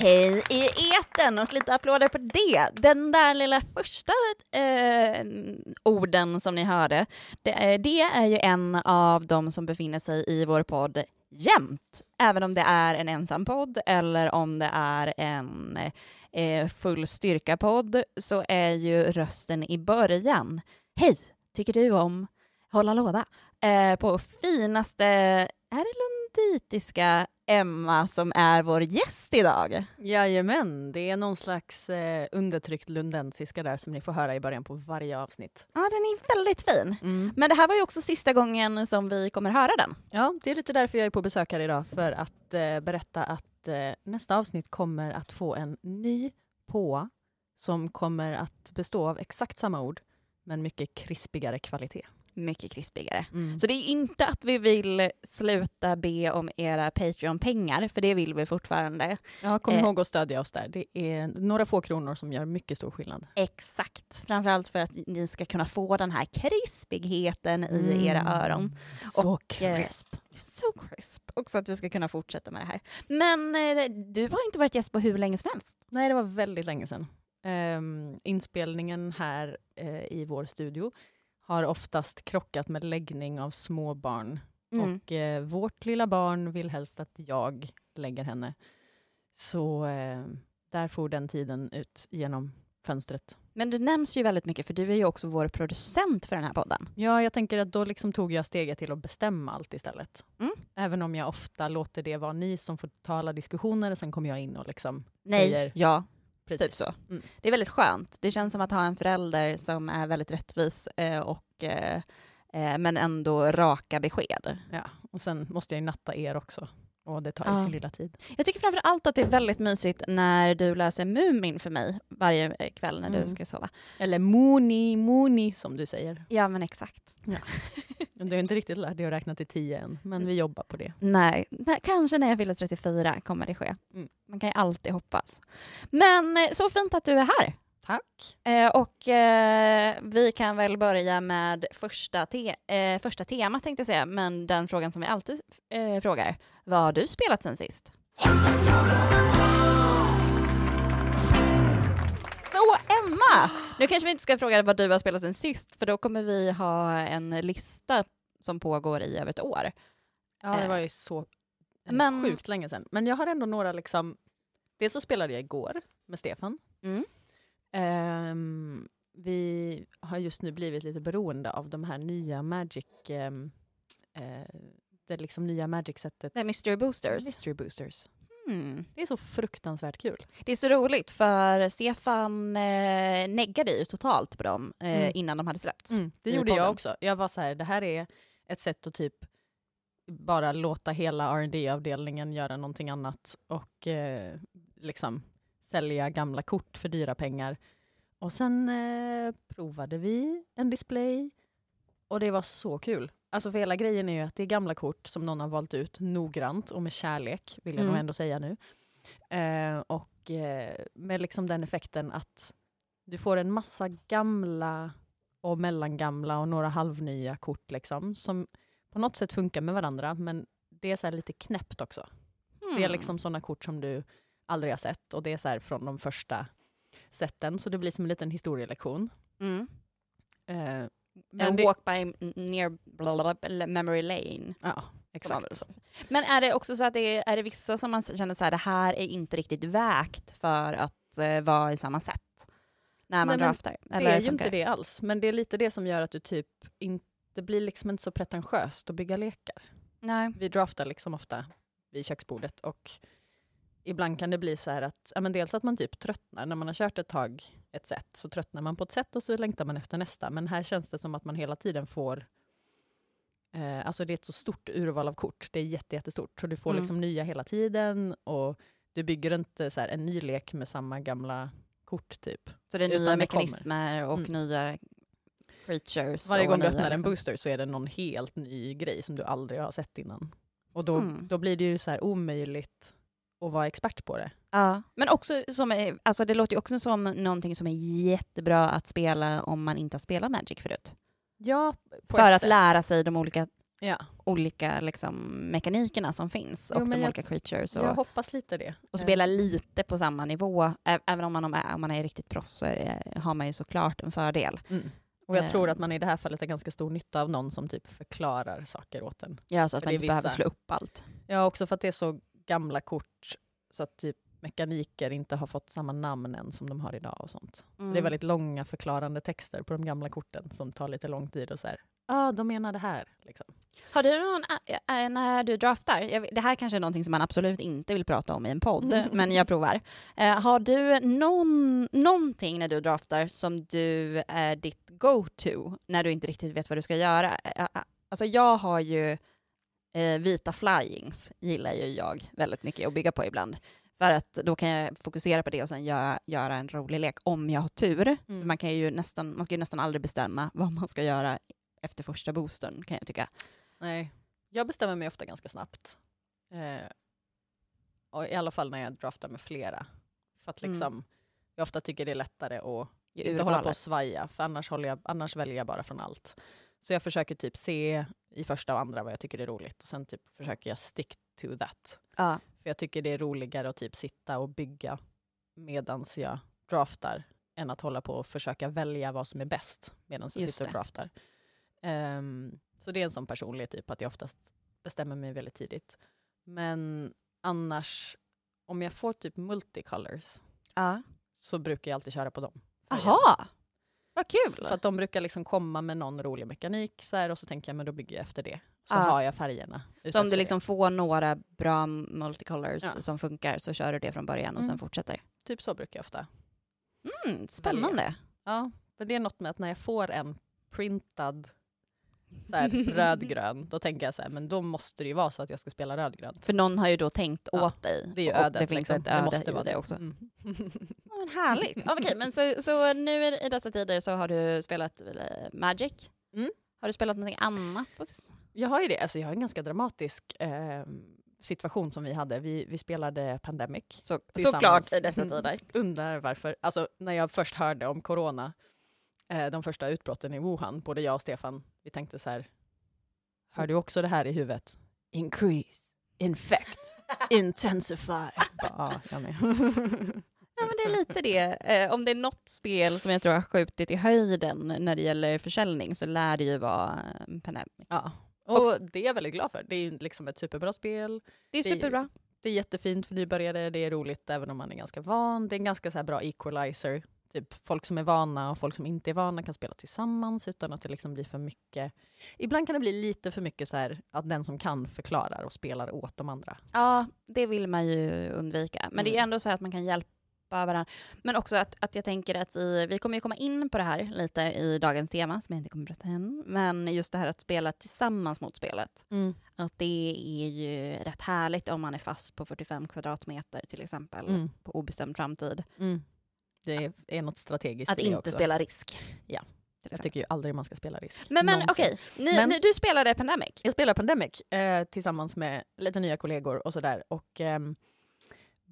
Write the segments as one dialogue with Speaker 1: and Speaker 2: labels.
Speaker 1: Hej i eten och lite applåder på det. Den där lilla första eh, orden som ni hörde, det är, det är ju en av de som befinner sig i vår podd jämt. Även om det är en ensam podd eller om det är en eh, full styrka-podd så är ju rösten i början. Hej, tycker du om Hålla låda? Eh, på finaste, är det lunditiska Emma som är vår gäst idag.
Speaker 2: Jajamän, det är någon slags eh, undertryckt lundensiska där som ni får höra i början på varje avsnitt.
Speaker 1: Ja, den är väldigt fin.
Speaker 2: Mm.
Speaker 1: Men det här var ju också sista gången som vi kommer höra den.
Speaker 2: Ja, det är lite därför jag är på besök här idag, för att eh, berätta att eh, nästa avsnitt kommer att få en ny på som kommer att bestå av exakt samma ord, men mycket krispigare kvalitet.
Speaker 1: Mycket krispigare.
Speaker 2: Mm.
Speaker 1: Så det är inte att vi vill sluta be om era Patreon-pengar, för det vill vi fortfarande.
Speaker 2: Ja, kom
Speaker 1: Eh.
Speaker 2: ihåg att stödja oss där. Det är några få kronor som gör mycket stor skillnad.
Speaker 1: Exakt. Framförallt för att ni ska kunna få den här krispigheten i
Speaker 2: Mm.
Speaker 1: era öron.
Speaker 2: Så
Speaker 1: Och, eh,
Speaker 2: crisp.
Speaker 1: So crisp. Och så att vi ska kunna fortsätta med det här. Men eh, du har inte varit gäst på hur länge som helst.
Speaker 2: Nej, det var väldigt länge sedan. Ehm, inspelningen här eh, i vår studio har oftast krockat med läggning av små barn.
Speaker 1: Mm.
Speaker 2: Och eh, vårt lilla barn vill helst att jag lägger henne. Så eh, där får den tiden ut genom fönstret.
Speaker 1: Men du nämns ju väldigt mycket, för du är ju också vår producent för den här podden.
Speaker 2: Ja, jag tänker att då liksom tog jag steget till att bestämma allt istället.
Speaker 1: Mm.
Speaker 2: Även om jag ofta låter det vara ni som får ta alla diskussioner, sen kommer jag in och liksom
Speaker 1: Nej,
Speaker 2: säger
Speaker 1: ja,
Speaker 2: precis.
Speaker 1: typ så.
Speaker 2: Mm.
Speaker 1: Det är väldigt skönt. Det känns som att ha en förälder som är väldigt rättvis eh, och eh, eh, men ändå raka besked.
Speaker 2: Ja, och sen måste jag ju natta er också. Och det tar ju
Speaker 1: Ja.
Speaker 2: sin lilla tid.
Speaker 1: Jag tycker framför allt att det är väldigt mysigt när du läser Mumin för mig varje eh, kväll när du
Speaker 2: Mm.
Speaker 1: ska sova.
Speaker 2: Eller Moni, Moni som du säger.
Speaker 1: Ja, men exakt.
Speaker 2: Du har inte riktigt lärt dig att räkna till tio än, men vi jobbar på det.
Speaker 1: Nej, nej, kanske när jag fyller 34 kommer det ske.
Speaker 2: Mm.
Speaker 1: Man kan ju alltid hoppas. Men eh, så fint att du är här.
Speaker 2: Tack.
Speaker 1: Eh, och eh, vi kan väl börja med första, te- eh, första temat tänkte jag säga, men den frågan som vi alltid eh, frågar. Vad har du spelat sen sist? Så Emma! Nu kanske vi inte ska fråga vad du har spelat sen sist, för då kommer vi ha en lista som pågår i över ett år.
Speaker 2: Ja, det
Speaker 1: Eh,
Speaker 2: var ju så eh,
Speaker 1: men-
Speaker 2: sjukt länge sedan. Men jag har ändå några liksom... Dels så spelade jag igår med Stefan.
Speaker 1: Mm.
Speaker 2: Ehm, vi har just nu blivit lite beroende av de här nya Magic... ehm, eh, det liksom nya Magic-sättet.
Speaker 1: Det Mystery Boosters.
Speaker 2: Mystery Boosters.
Speaker 1: Mm.
Speaker 2: Det är så fruktansvärt kul.
Speaker 1: Det är så roligt för Stefan eh, neggade ju totalt på dem eh,
Speaker 2: Mm.
Speaker 1: innan de hade släppts.
Speaker 2: det
Speaker 1: i
Speaker 2: gjorde jag också. Jag var så här, det här är ett sätt att typ bara låta hela rd avdelningen göra någonting annat och eh, liksom sälja gamla kort för dyra pengar. Och sen eh, provade vi en display och det var så kul. Alltså för hela grejen är ju att det är gamla kort som någon har valt ut noggrant och med kärlek, vill jag
Speaker 1: Mm.
Speaker 2: nog ändå säga nu. Eh, och eh, med liksom den effekten att du får en massa gamla och mellangamla och några halvnya kort liksom, som på något sätt funkar med varandra, men det är så här lite knäppt också. Det är
Speaker 1: Mm.
Speaker 2: liksom sådana kort som du aldrig har sett och det är så här från de första sätten, så det blir som en liten historielektion.
Speaker 1: Mm.
Speaker 2: Eh,
Speaker 1: Men
Speaker 2: det,
Speaker 1: walk by near blah, blah, blah, memory lane.
Speaker 2: ja, exakt.
Speaker 1: Men är det också så att det är, är det vissa som man känner så här, det här är inte riktigt vägt för att eh, vara i samma sätt? När man
Speaker 2: Nej,
Speaker 1: draftar?
Speaker 2: Det är ju inte det alls, men det är lite det som gör att du typ inte blir liksom inte så pretentiöst att bygga lekar.
Speaker 1: Nej.
Speaker 2: Vi draftar liksom ofta vid köksbordet och ibland kan det bli så här att, ja, men dels att man typ tröttnar när man har kört ett tag ett sätt, så tröttnar man på ett sätt och så längtar man efter nästa. Men här känns det som att man hela tiden får Eh, alltså det är ett så stort urval av kort. Det är jätte, jättestort. Så du får
Speaker 1: Mm.
Speaker 2: liksom nya hela tiden och du bygger inte så här en ny lek med samma gamla kort typ.
Speaker 1: Så det är
Speaker 2: Utan
Speaker 1: nya
Speaker 2: det
Speaker 1: mekanismer och
Speaker 2: Mm.
Speaker 1: nya creatures.
Speaker 2: Varje gång du öppnar en
Speaker 1: liksom.
Speaker 2: booster så är det någon helt ny grej som du aldrig har sett innan. Och då,
Speaker 1: Mm.
Speaker 2: då blir det ju så här omöjligt att vara expert på det.
Speaker 1: Ja, men också som, är- alltså det låter ju också som någonting som är jättebra att spela om man inte har spelat Magic förut.
Speaker 2: Ja,
Speaker 1: För att
Speaker 2: sätt.
Speaker 1: lära sig de olika,
Speaker 2: Ja,
Speaker 1: olika liksom, mekanikerna som finns
Speaker 2: Jo,
Speaker 1: och de
Speaker 2: jag-
Speaker 1: olika creatures. Och,
Speaker 2: jag hoppas lite det.
Speaker 1: och
Speaker 2: Eh,
Speaker 1: spela lite på samma nivå. Även om man, om man- är riktigt proffs så är har man ju såklart en fördel.
Speaker 2: Mm. Och jag
Speaker 1: Eh.
Speaker 2: tror att man i det här fallet har ganska stor nytta av någon som typ förklarar saker åt en.
Speaker 1: Ja, så att
Speaker 2: För
Speaker 1: man inte behöver
Speaker 2: vissa-
Speaker 1: slå upp allt.
Speaker 2: Ja, också för att det är så gamla kort så att typ mekaniker inte har fått samma namn än som de har idag och sånt. Så
Speaker 1: Mm.
Speaker 2: det är väldigt långa förklarande texter på de gamla korten som tar lite lång tid och så här, ah, de menar det här. Liksom.
Speaker 1: Har du någon, ä- ä- när du draftar, jag, det här kanske är någonting som man absolut inte vill prata om i en podd, men jag provar. Eh, har du någon, någonting när du draftar som du är ditt go-to när du inte riktigt vet vad du ska göra? Alltså jag har ju eh, vita flyings, gillar ju jag väldigt mycket att bygga på ibland. För att då kan jag fokusera på det och sen göra, göra en rolig lek om jag har tur.
Speaker 2: Mm.
Speaker 1: Man, kan ju nästan, man ska ju nästan aldrig bestämma vad man ska göra efter första boostern kan jag tycka.
Speaker 2: Nej, jag bestämmer mig ofta ganska snabbt. Eh, och I alla fall när jag draftar med flera. För att
Speaker 1: Mm.
Speaker 2: liksom, jag ofta tycker det är lättare att inte hålla på och svaja, för annars, jag, annars väljer jag bara från allt. Så jag försöker typ se i första och andra vad jag tycker är roligt och sen typ försöker jag stick to that.
Speaker 1: Ja.
Speaker 2: För jag tycker det är roligare att typ sitta och bygga medans jag draftar än att hålla på och försöka välja vad som är bäst medan jag
Speaker 1: Just
Speaker 2: sitter och draftar. Ehm, så det är en sån personlig typ att jag oftast bestämmer mig väldigt tidigt. Men annars, om jag får typ multicolors
Speaker 1: Ja.
Speaker 2: så brukar jag alltid köra på dem.
Speaker 1: Aha, vad kul!
Speaker 2: För att de brukar liksom komma med någon rolig mekanik så här, och så tänker jag men då bygger jag efter det. Så
Speaker 1: Ja.
Speaker 2: har jag färgerna.
Speaker 1: så om du
Speaker 2: det.
Speaker 1: liksom får några bra multicolors
Speaker 2: Ja.
Speaker 1: som funkar så kör du det från början och sen
Speaker 2: Mm.
Speaker 1: fortsätter.
Speaker 2: Typ så brukar jag ofta.
Speaker 1: Mm, spännande.
Speaker 2: Ja, för det är något med att när jag får en printad så här, rödgrön, då tänker jag så här, men då måste det ju vara så att jag ska spela rödgrönt.
Speaker 1: För någon har ju då tänkt
Speaker 2: Ja,
Speaker 1: åt dig.
Speaker 2: Det är ju ödet.
Speaker 1: det finns
Speaker 2: liksom.
Speaker 1: ett
Speaker 2: det
Speaker 1: öde
Speaker 2: måste
Speaker 1: i
Speaker 2: vara
Speaker 1: det också.
Speaker 2: Mm.
Speaker 1: Men härligt. Ja, okej, men så, så nu i dessa tider så har du spelat eh, Magic.
Speaker 2: Mm.
Speaker 1: Har du spelat någonting annat?
Speaker 2: Jag har ju det, alltså jag har en ganska dramatisk eh, situation som vi hade. Vi, vi spelade Pandemic.
Speaker 1: Så, såklart i dessa tider.
Speaker 2: Undrar varför, alltså när jag först hörde om corona, eh, de första utbrotten i Wuhan, både jag och Stefan, vi tänkte så här, hör du också det här i huvudet? Increase, infect, intensify. Bara, ja, jag med.
Speaker 1: Ja, men det är lite det. Eh, om det är något spel som jag tror har skjutit i höjden när det gäller försäljning så lär det ju vara eh, Pandemic.
Speaker 2: ja. Och
Speaker 1: Också-
Speaker 2: det är jag väldigt glad för. Det är ju liksom ett superbra spel.
Speaker 1: Det är superbra.
Speaker 2: Det är jättefint för nybörjare, det är roligt även om man är ganska van. Det är en ganska så bra equalizer. Typ folk som är vana och folk som inte är vana kan spela tillsammans utan att det liksom blir för mycket. Ibland kan det bli lite för mycket så här att den som kan förklarar och spelar åt de andra.
Speaker 1: Ja, det vill man ju undvika. Men det är
Speaker 2: Mm.
Speaker 1: ändå så att man kan hjälpa varandra. Men också att, att jag tänker att i, vi kommer ju komma in på det här lite i dagens tema, som jag inte kommer berätta än. Men just det här att spela tillsammans mot spelet. Att det är ju rätt härligt om man är fast på 45 kvadratmeter till exempel,
Speaker 2: Mm.
Speaker 1: på obestämd framtid.
Speaker 2: Mm. Det är, något strategiskt
Speaker 1: Att inte
Speaker 2: också.
Speaker 1: spela risk.
Speaker 2: Ja. Jag tycker ju aldrig man ska spela risk.
Speaker 1: Men, men okej, ni, du spelade Pandemic.
Speaker 2: Jag spelar Pandemic eh, tillsammans med lite nya kollegor och sådär. Och ehm,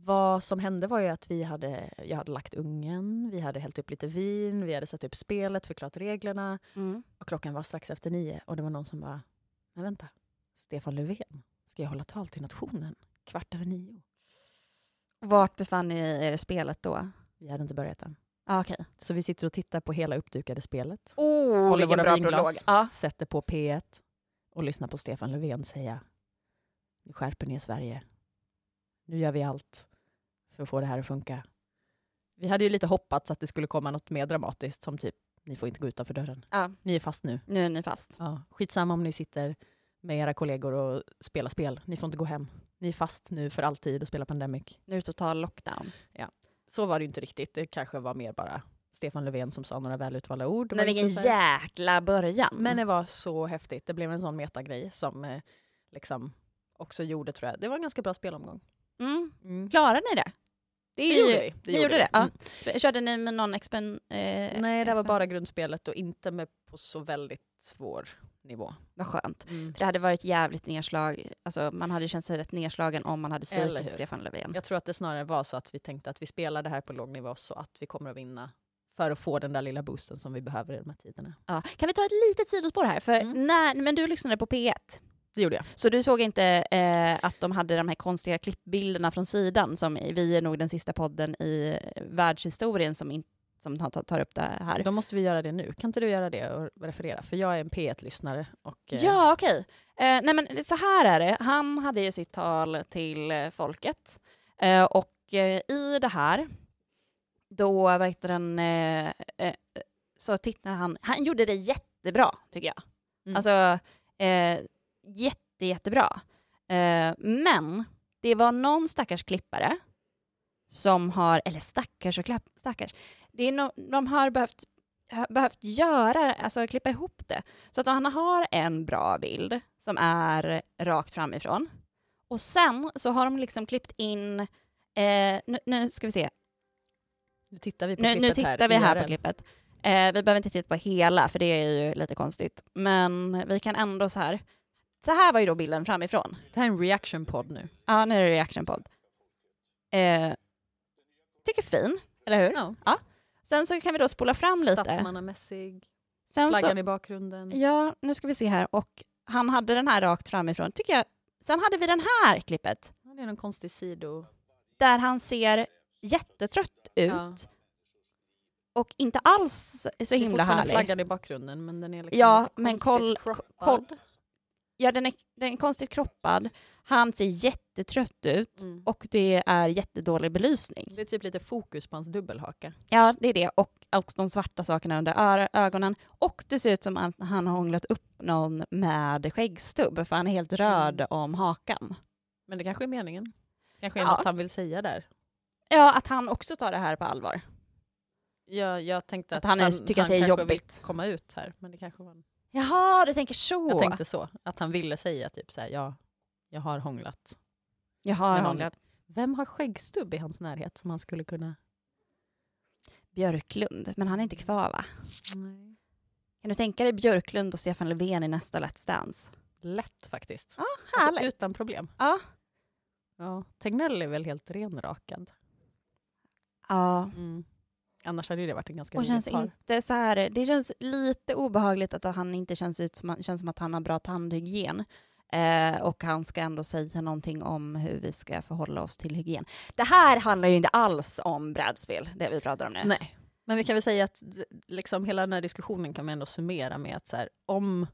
Speaker 2: vad som hände var ju att vi hade, jag hade lagt ungen, vi hade hällt upp lite vin, vi hade satt upp spelet, förklarat reglerna.
Speaker 1: Mm.
Speaker 2: Och klockan var strax efter nio och det var någon som bara, men vänta, Stefan Löfven, ska jag hålla tal till nationen kvart över nio?
Speaker 1: Vart befann ni er i spelet då?
Speaker 2: Vi hade inte börjat än.
Speaker 1: Ah, Okej.
Speaker 2: Så vi sitter och tittar på hela uppdukade spelet.
Speaker 1: Oh,
Speaker 2: håller våra
Speaker 1: bra
Speaker 2: vinglas.
Speaker 1: Ja.
Speaker 2: sätter på P1 och lyssnar på Stefan Löfven säga nu skärper ni Sverige. Nu gör vi allt för att få det här att funka. Vi hade ju lite hoppats att det skulle komma något mer dramatiskt som typ ni får inte gå utanför dörren.
Speaker 1: ja,
Speaker 2: Ni är fast nu.
Speaker 1: nu är ni fast.
Speaker 2: Ja. Skitsamma om ni sitter med era kollegor och spelar spel. Ni får inte gå hem. Ni är fast nu för alltid och spelar Pandemic.
Speaker 1: Nu är det total lockdown.
Speaker 2: Så var det ju inte riktigt. Det kanske var mer bara Stefan Löfven som sa några välutvalda ord.
Speaker 1: Men vilken jäkla början.
Speaker 2: Men det var så häftigt. Det blev en sån metagrej som eh, liksom också gjorde, tror jag, det var en ganska bra spelomgång.
Speaker 1: Mm.
Speaker 2: Mm.
Speaker 1: Klarade ni det?
Speaker 2: Det
Speaker 1: är
Speaker 2: gjorde vi. Det
Speaker 1: Ni
Speaker 2: gjorde vi.
Speaker 1: det? Ja.
Speaker 2: Mm.
Speaker 1: Körde ni med någon expen... Eh,
Speaker 2: Nej, det var bara grundspelet och inte med på så väldigt svår nivå.
Speaker 1: Vad skönt.
Speaker 2: Mm.
Speaker 1: För det hade varit jävligt nedslag, alltså man hade känt sig rätt nedslagen om man hade svikit? Stefan Löfven.
Speaker 2: Jag tror att det snarare var så att vi tänkte att vi spelar det här på låg nivå så att vi kommer att vinna för att få den där lilla boosten som vi behöver i de här tiderna.
Speaker 1: Ja. Kan vi ta ett litet sidospår här? För
Speaker 2: Mm.
Speaker 1: när, men du lyssnade på P1,
Speaker 2: Det gjorde jag.
Speaker 1: så du såg inte eh, att de hade de här konstiga klippbilderna från sidan som vi är nog den sista podden i världshistorien som, in, som tar, tar upp det här.
Speaker 2: Då måste vi göra det nu. Kan inte du göra det och referera? För jag är en P1-lyssnare. Och, eh,
Speaker 1: Ja, okej. Eh, nej men så här är det, han hade ju sitt tal till eh, folket eh, och eh, i det här då vad heter den, eh, eh, så tittar han, han gjorde det jättebra tycker jag.
Speaker 2: Mm.
Speaker 1: Alltså eh, jätte, jättebra. Eh, men det var någon stackars klippare som har, eller stackars och klapp, stackars, det är no, de har behövt, behövt göra, alltså klippa ihop det. Så att han har en bra bild som är rakt framifrån. Och sen så har de liksom klippt in, eh, nu, nu ska vi se,
Speaker 2: Nu tittar vi på
Speaker 1: nu,
Speaker 2: klippet
Speaker 1: nu tittar vi
Speaker 2: i
Speaker 1: här på klippet. Eh, vi behöver inte titta på hela, för det är ju lite konstigt. Men vi kan ändå så här. Så här var ju då bilden framifrån.
Speaker 2: Det här är en reaction-podd nu.
Speaker 1: Ja, nu är det reaction-podd. Eh, tycker fin, eller hur?
Speaker 2: Ja.
Speaker 1: Sen så kan vi då spola fram lite.
Speaker 2: Statsmannamässig,
Speaker 1: Sen
Speaker 2: flaggan
Speaker 1: så,
Speaker 2: i bakgrunden.
Speaker 1: ja, nu ska vi se här. Och han hade den här rakt framifrån, tycker jag. Sen hade vi den här klippet,
Speaker 2: Ja, Det är någon konstig sido...
Speaker 1: där han ser jättetrött ut.
Speaker 2: Ja.
Speaker 1: Och inte alls så
Speaker 2: Det är
Speaker 1: himla
Speaker 2: fortfarande
Speaker 1: härlig.
Speaker 2: flaggan i bakgrunden men den är liksom
Speaker 1: Ja, men koll-
Speaker 2: croppad.
Speaker 1: Ja, den är, den är konstigt kroppad. Han ser jättetrött ut
Speaker 2: Mm.
Speaker 1: och det är jättedålig belysning.
Speaker 2: Det är typ lite fokus på hans dubbelhaka.
Speaker 1: Ja, det är det. Och, och de svarta sakerna under ögonen. Och det ser ut som att han har hånglat upp någon med skäggstubb, för han är helt röd
Speaker 2: Mm.
Speaker 1: om hakan.
Speaker 2: Men det kanske är meningen. kanske är
Speaker 1: Ja.
Speaker 2: något han vill säga där.
Speaker 1: Ja, att han också tar det här på allvar.
Speaker 2: Jag, jag tänkte
Speaker 1: Att
Speaker 2: att,
Speaker 1: han
Speaker 2: han,
Speaker 1: tycker att det är jobbigt.
Speaker 2: komma ut här. Men det kanske var en...
Speaker 1: Jaha, du tänker så.
Speaker 2: Jag tänkte så. Att han ville säga typ så här, ja, jag har hånglat.
Speaker 1: Jag har hånglat.
Speaker 2: Vem har skäggstubb i hans närhet som han skulle kunna...
Speaker 1: Björklund, men han är inte kvar va?
Speaker 2: Nej.
Speaker 1: Kan du tänka dig Björklund och Stefan Löfven i nästa Let's Dance?
Speaker 2: Lätt faktiskt.
Speaker 1: Ja,
Speaker 2: Alltså,
Speaker 1: härligt.
Speaker 2: utan problem.
Speaker 1: Ja.
Speaker 2: Ja. Tegnell är väl helt renrakad.
Speaker 1: ja.
Speaker 2: Mm. Annars hade det varit en ganska
Speaker 1: Och känns
Speaker 2: par.
Speaker 1: inte så här, det känns lite obehagligt att han inte känns ut som, känns som att han har bra tandhygien. Eh, och han ska ändå säga någonting om hur vi ska förhålla oss till hygien. Det här handlar ju inte alls om brädspel, det vi pratar om nu.
Speaker 2: Nej. Men vi kan väl säga att liksom, hela den här diskussionen kan man ändå summera med att så här, om,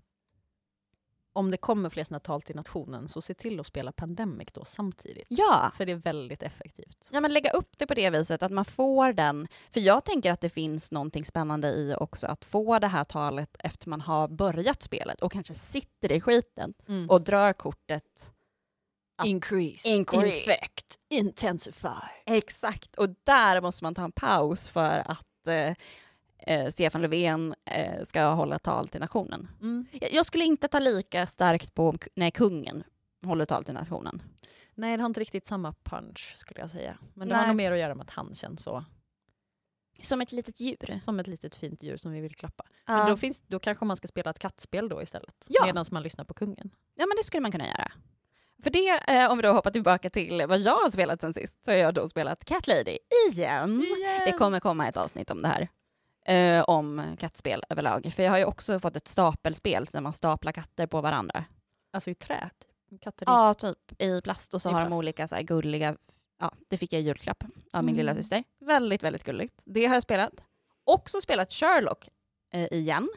Speaker 2: om det kommer fler sådana tal till nationen så se till att spela Pandemic då samtidigt.
Speaker 1: Ja,
Speaker 2: För det är väldigt effektivt.
Speaker 1: ja, men lägga upp det på det viset att man får den. För jag tänker att det finns någonting spännande i också att få det här talet efter man har börjat spelet och kanske sitter i skiten och drar kortet. att-
Speaker 2: Increase,
Speaker 1: Increase.
Speaker 2: infect, intensify.
Speaker 1: Exakt, och där måste man ta en paus för att eh, eh, Stefan Löfven eh, ska hålla tal till nationen.
Speaker 2: Mm.
Speaker 1: Jag, jag skulle inte ta lika starkt på när kungen håller tal till nationen.
Speaker 2: Nej, det har inte riktigt samma punch skulle jag säga. Men det
Speaker 1: Nej.
Speaker 2: har nog mer att göra med att han känns så,
Speaker 1: Som ett litet djur.
Speaker 2: som ett litet fint djur som vi vill klappa.
Speaker 1: Ja.
Speaker 2: Men då, finns, då kanske man ska spela ett kattspel då istället.
Speaker 1: Ja.
Speaker 2: Medan man lyssnar på kungen.
Speaker 1: ja, men det skulle man kunna göra. För det, eh, om vi då hoppar tillbaka till vad jag har spelat sen sist, så har jag då spelat Cat Lady igen. Det kommer komma ett avsnitt om det här. Eh, om kattspel överlag. För jag har ju också fått ett stapelspel där man staplar katter på varandra.
Speaker 2: Alltså i trä, typ. Katter i
Speaker 1: Ja, typ i plast och så
Speaker 2: I
Speaker 1: har de
Speaker 2: plast.
Speaker 1: olika så här gulliga, ja det fick jag i julklapp av min
Speaker 2: Mm.
Speaker 1: lilla syster. Väldigt, väldigt gulligt. Det har jag spelat. Också spelat Sherlock eh, igen.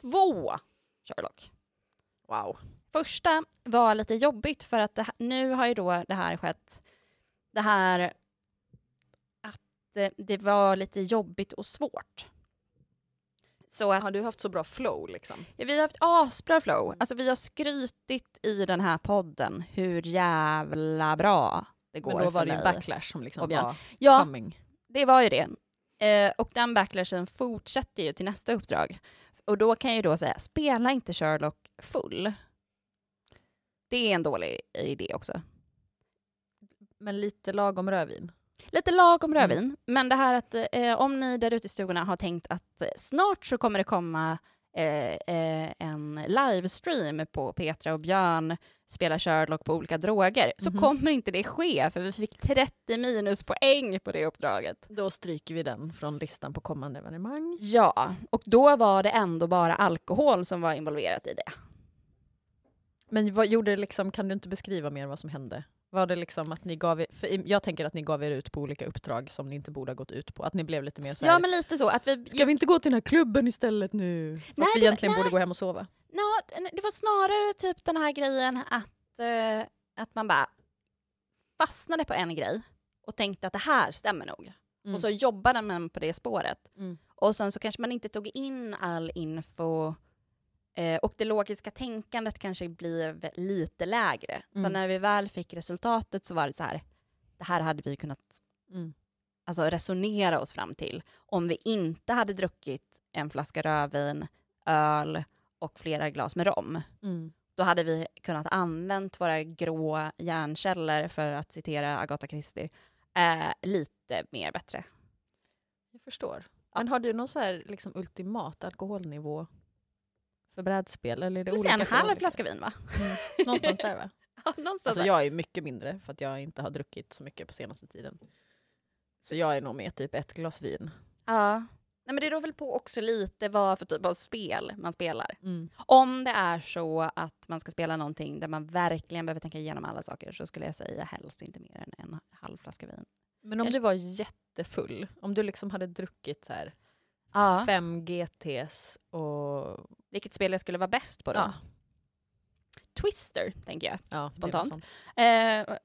Speaker 1: Två Sherlock.
Speaker 2: Wow.
Speaker 1: Första var lite jobbigt för att det, nu har ju då det här skett, det här att eh, det var lite jobbigt och svårt. Så att
Speaker 2: Har du haft så bra flow liksom?
Speaker 1: Ja, Vi har haft asbra flow. Alltså vi har skrytit i den här podden hur jävla bra det går
Speaker 2: Men då var
Speaker 1: för
Speaker 2: det ju
Speaker 1: mig.
Speaker 2: backlash som liksom var
Speaker 1: Ja,
Speaker 2: coming.
Speaker 1: det var ju det. Eh, och den backlashen fortsätter ju till nästa uppdrag. Och då kan jag ju då säga, spela inte Sherlock full. Det är en dålig idé också.
Speaker 2: Men lite lagom rödvin.
Speaker 1: Lite lagom
Speaker 2: Mm.
Speaker 1: rödvin, men det här att eh, om ni där ute i stugorna har tänkt att eh, snart så kommer det komma eh, eh, en livestream på Petra och Björn spelar Sherlock på olika droger, så
Speaker 2: Mhm.
Speaker 1: kommer inte det ske, för vi fick 30 minuspoäng på det uppdraget.
Speaker 2: Då stryker vi den från listan på kommande evenemang.
Speaker 1: Ja, och då var det ändå bara alkohol som var involverat i det.
Speaker 2: Men vad gjorde det liksom, kan du inte beskriva mer vad som hände? Var det liksom att ni gav er, för jag tänker att ni gav er ut på olika uppdrag som ni inte borde ha gått ut på. Att ni blev lite mer så här,
Speaker 1: Ja, men lite så. Att vi,
Speaker 2: ska vi inte gå till den här klubben istället nu?
Speaker 1: Nej,
Speaker 2: vi
Speaker 1: det-
Speaker 2: egentligen
Speaker 1: nej.
Speaker 2: borde gå hem och sova.
Speaker 1: Nå, det var snarare typ den här grejen att, eh, att man bara fastnade på en grej och tänkte att det här stämmer nog.
Speaker 2: Mm.
Speaker 1: Och så jobbade man på det spåret.
Speaker 2: Mm.
Speaker 1: Och sen så kanske man inte tog in all info eh, och det logiska tänkandet kanske blev lite lägre. Så
Speaker 2: Mm.
Speaker 1: när vi väl fick resultatet så var det så här, det här hade vi kunnat
Speaker 2: Mm.
Speaker 1: alltså, resonera oss fram till om vi inte hade druckit en flaska rödvin, öl och flera glas med rom.
Speaker 2: Mm.
Speaker 1: Då hade vi kunnat använt våra grå hjärnceller, för att citera Agatha Christie, eh, lite mer bättre.
Speaker 2: Jag förstår. Men har du någon så här liksom ultimat alkoholnivå för brädspel? Eller är det
Speaker 1: en
Speaker 2: olika för
Speaker 1: halv flaska vin va?
Speaker 2: Mm. Någonstans där va?
Speaker 1: Ja, någonstans
Speaker 2: Alltså
Speaker 1: där.
Speaker 2: jag är mycket mindre för att jag inte har druckit så mycket på senaste tiden. Så jag är nog med typ ett glas vin.
Speaker 1: Ja. Nej, men det beror väl på också lite vad för typ av spel man spelar.
Speaker 2: Mm.
Speaker 1: Om det är så att man ska spela någonting där man verkligen behöver tänka igenom alla saker så skulle jag säga helst inte mer än en halv flaska vin.
Speaker 2: Men om du var jättefull, om du liksom hade druckit så här
Speaker 1: Ja.
Speaker 2: fem GTs och...
Speaker 1: Vilket spel jag skulle vara bäst på då?
Speaker 2: Ja,
Speaker 1: Twister, tänker jag.
Speaker 2: ja, det
Speaker 1: Spontant. Eh,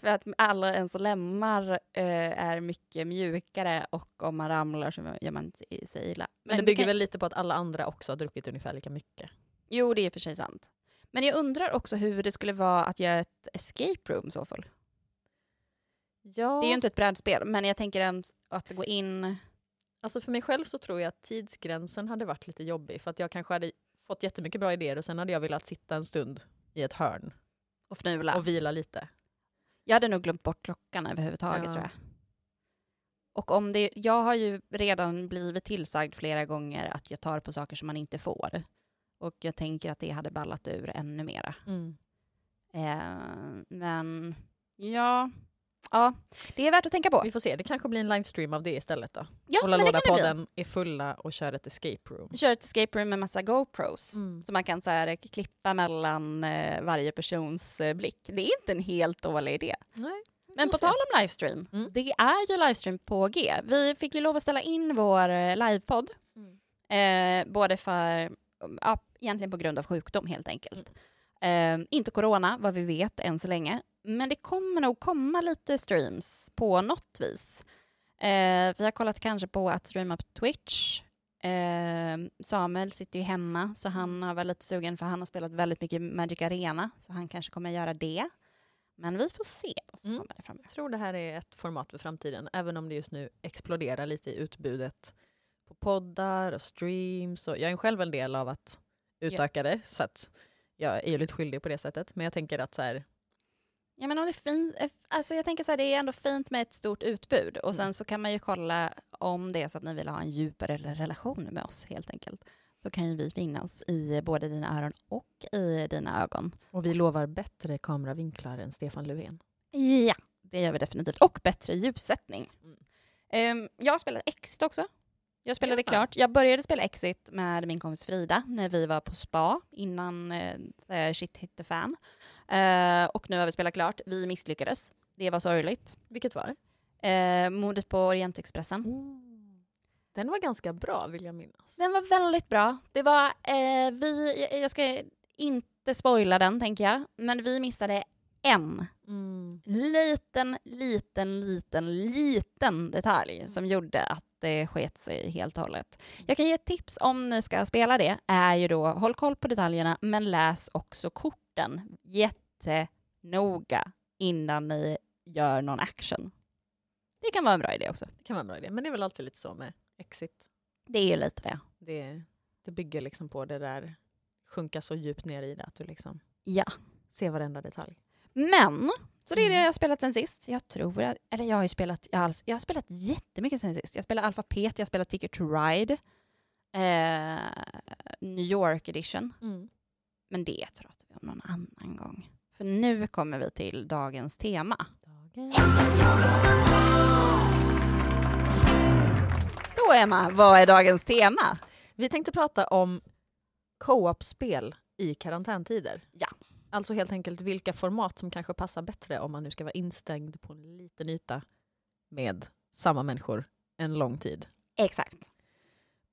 Speaker 1: för att alla ens lemmar eh, är mycket mjukare och om man ramlar så gör man sig- sig illa.
Speaker 2: Men det
Speaker 1: vi
Speaker 2: bygger
Speaker 1: kan-
Speaker 2: väl lite på att alla andra också har druckit ungefär lika mycket.
Speaker 1: Jo, det är för sig sant. Men jag undrar också hur det skulle vara att göra ett escape room så fall.
Speaker 2: Ja,
Speaker 1: Det är ju inte ett brädspel, men jag tänker att gå in...
Speaker 2: alltså för mig själv så tror jag att tidsgränsen hade varit lite jobbig för att jag kanske hade fått jättemycket bra idéer och sen hade jag velat sitta en stund i ett hörn
Speaker 1: och fnula.
Speaker 2: och vila lite.
Speaker 1: Jag hade nog glömt bort klockan överhuvudtaget
Speaker 2: Ja.
Speaker 1: tror jag. Och om det, jag har ju redan blivit tillsagd flera gånger att jag tar på saker som man inte får. Och jag tänker att det hade ballat ur ännu mera.
Speaker 2: Mm.
Speaker 1: Eh, men ja, ja, det är värt att tänka på.
Speaker 2: Vi får se, det kanske blir en livestream av det istället då.
Speaker 1: Ja,
Speaker 2: Hålla
Speaker 1: men det kan det bli.
Speaker 2: låda-podden är fulla och kör ett escape room.
Speaker 1: Kör ett escape room med massa GoPros.
Speaker 2: Mm.
Speaker 1: Så man kan så här, klippa mellan eh, varje persons eh, blick. Det är inte en helt dålig idé.
Speaker 2: Nej.
Speaker 1: Men på
Speaker 2: se.
Speaker 1: tal om livestream,
Speaker 2: Mm.
Speaker 1: det är ju livestream på G. Vi fick ju lov att ställa in vår eh, livepodd, eh, både för, ja, egentligen på grund av sjukdom helt enkelt. Eh, inte corona, vad vi vet än så länge, men det kommer nog komma lite streams på något vis. Eh, vi har kollat kanske på att streama på Twitch. Eh, Samuel sitter ju hemma, så han har varit lite sugen för han har spelat väldigt mycket Magic Arena, så han kanske kommer göra det. Men vi får se vad som
Speaker 2: Mm.
Speaker 1: kommer framöver.
Speaker 2: Jag tror det här är ett format för framtiden, även om det just nu exploderar lite i utbudet på poddar och streams. Och jag är själv en del av att utöka det, så att jag är ju lite skyldig på det sättet. Men jag tänker att så här,
Speaker 1: Ja, men om det är fint, alltså jag tänker så här, det är ändå fint med ett stort utbud och sen
Speaker 2: Mm.
Speaker 1: så kan man ju kolla om det är så att ni vill ha en djupare relation med oss helt enkelt. Så kan ju vi finnas i både dina öron och i dina ögon.
Speaker 2: och vi lovar bättre kameravinklar än Stefan Löfven.
Speaker 1: Ja, det gör vi definitivt. Och bättre ljussättning.
Speaker 2: Mm.
Speaker 1: Ehm, jag har spelat Exit också. Jag spelade klart. Jag började spela Exit med min kompis Frida när vi var på spa innan eh, shit hit the fan. Eh, och nu har vi spelat klart. Vi misslyckades. Det var sorgligt.
Speaker 2: Vilket var det?
Speaker 1: Eh, mordet på Orientexpressen.
Speaker 2: Den var ganska bra vill jag minnas.
Speaker 1: Den var väldigt bra. Det var, eh, vi, jag ska inte spoila den tänker jag, men vi missade en
Speaker 2: Mm.
Speaker 1: liten, liten, liten, liten detalj som gjorde att det sket sig helt och hållet. Jag kan ge ett tips om ni ska spela det, är ju då håll koll på detaljerna, men läs också korten jättenoga innan ni gör någon action. Det kan vara en bra idé också.
Speaker 2: Det kan vara en bra idé, men det är väl alltid lite så med Exit.
Speaker 1: Det är ju lite det.
Speaker 2: Det, det bygger liksom på det där sjunka så djupt ner i det att du liksom
Speaker 1: Ja.
Speaker 2: ser varenda detalj.
Speaker 1: Men Så det är det
Speaker 2: Mm.
Speaker 1: jag har spelat sen sist. Jag tror att, eller jag har ju spelat, jag har, jag har spelat jättemycket sen sist. Jag spelar Alphabet, jag spelar Ticket to Ride, eh, New York edition.
Speaker 2: Mm.
Speaker 1: Men det pratar vi om någon annan gång. För nu kommer vi till dagens tema. Så Emma, vad är dagens tema?
Speaker 2: Vi tänkte prata om co-op-spel i karantäntider.
Speaker 1: Ja.
Speaker 2: Alltså helt enkelt vilka format som kanske passar bättre om man nu ska vara instängd på en liten yta med samma människor en lång tid.
Speaker 1: Exakt.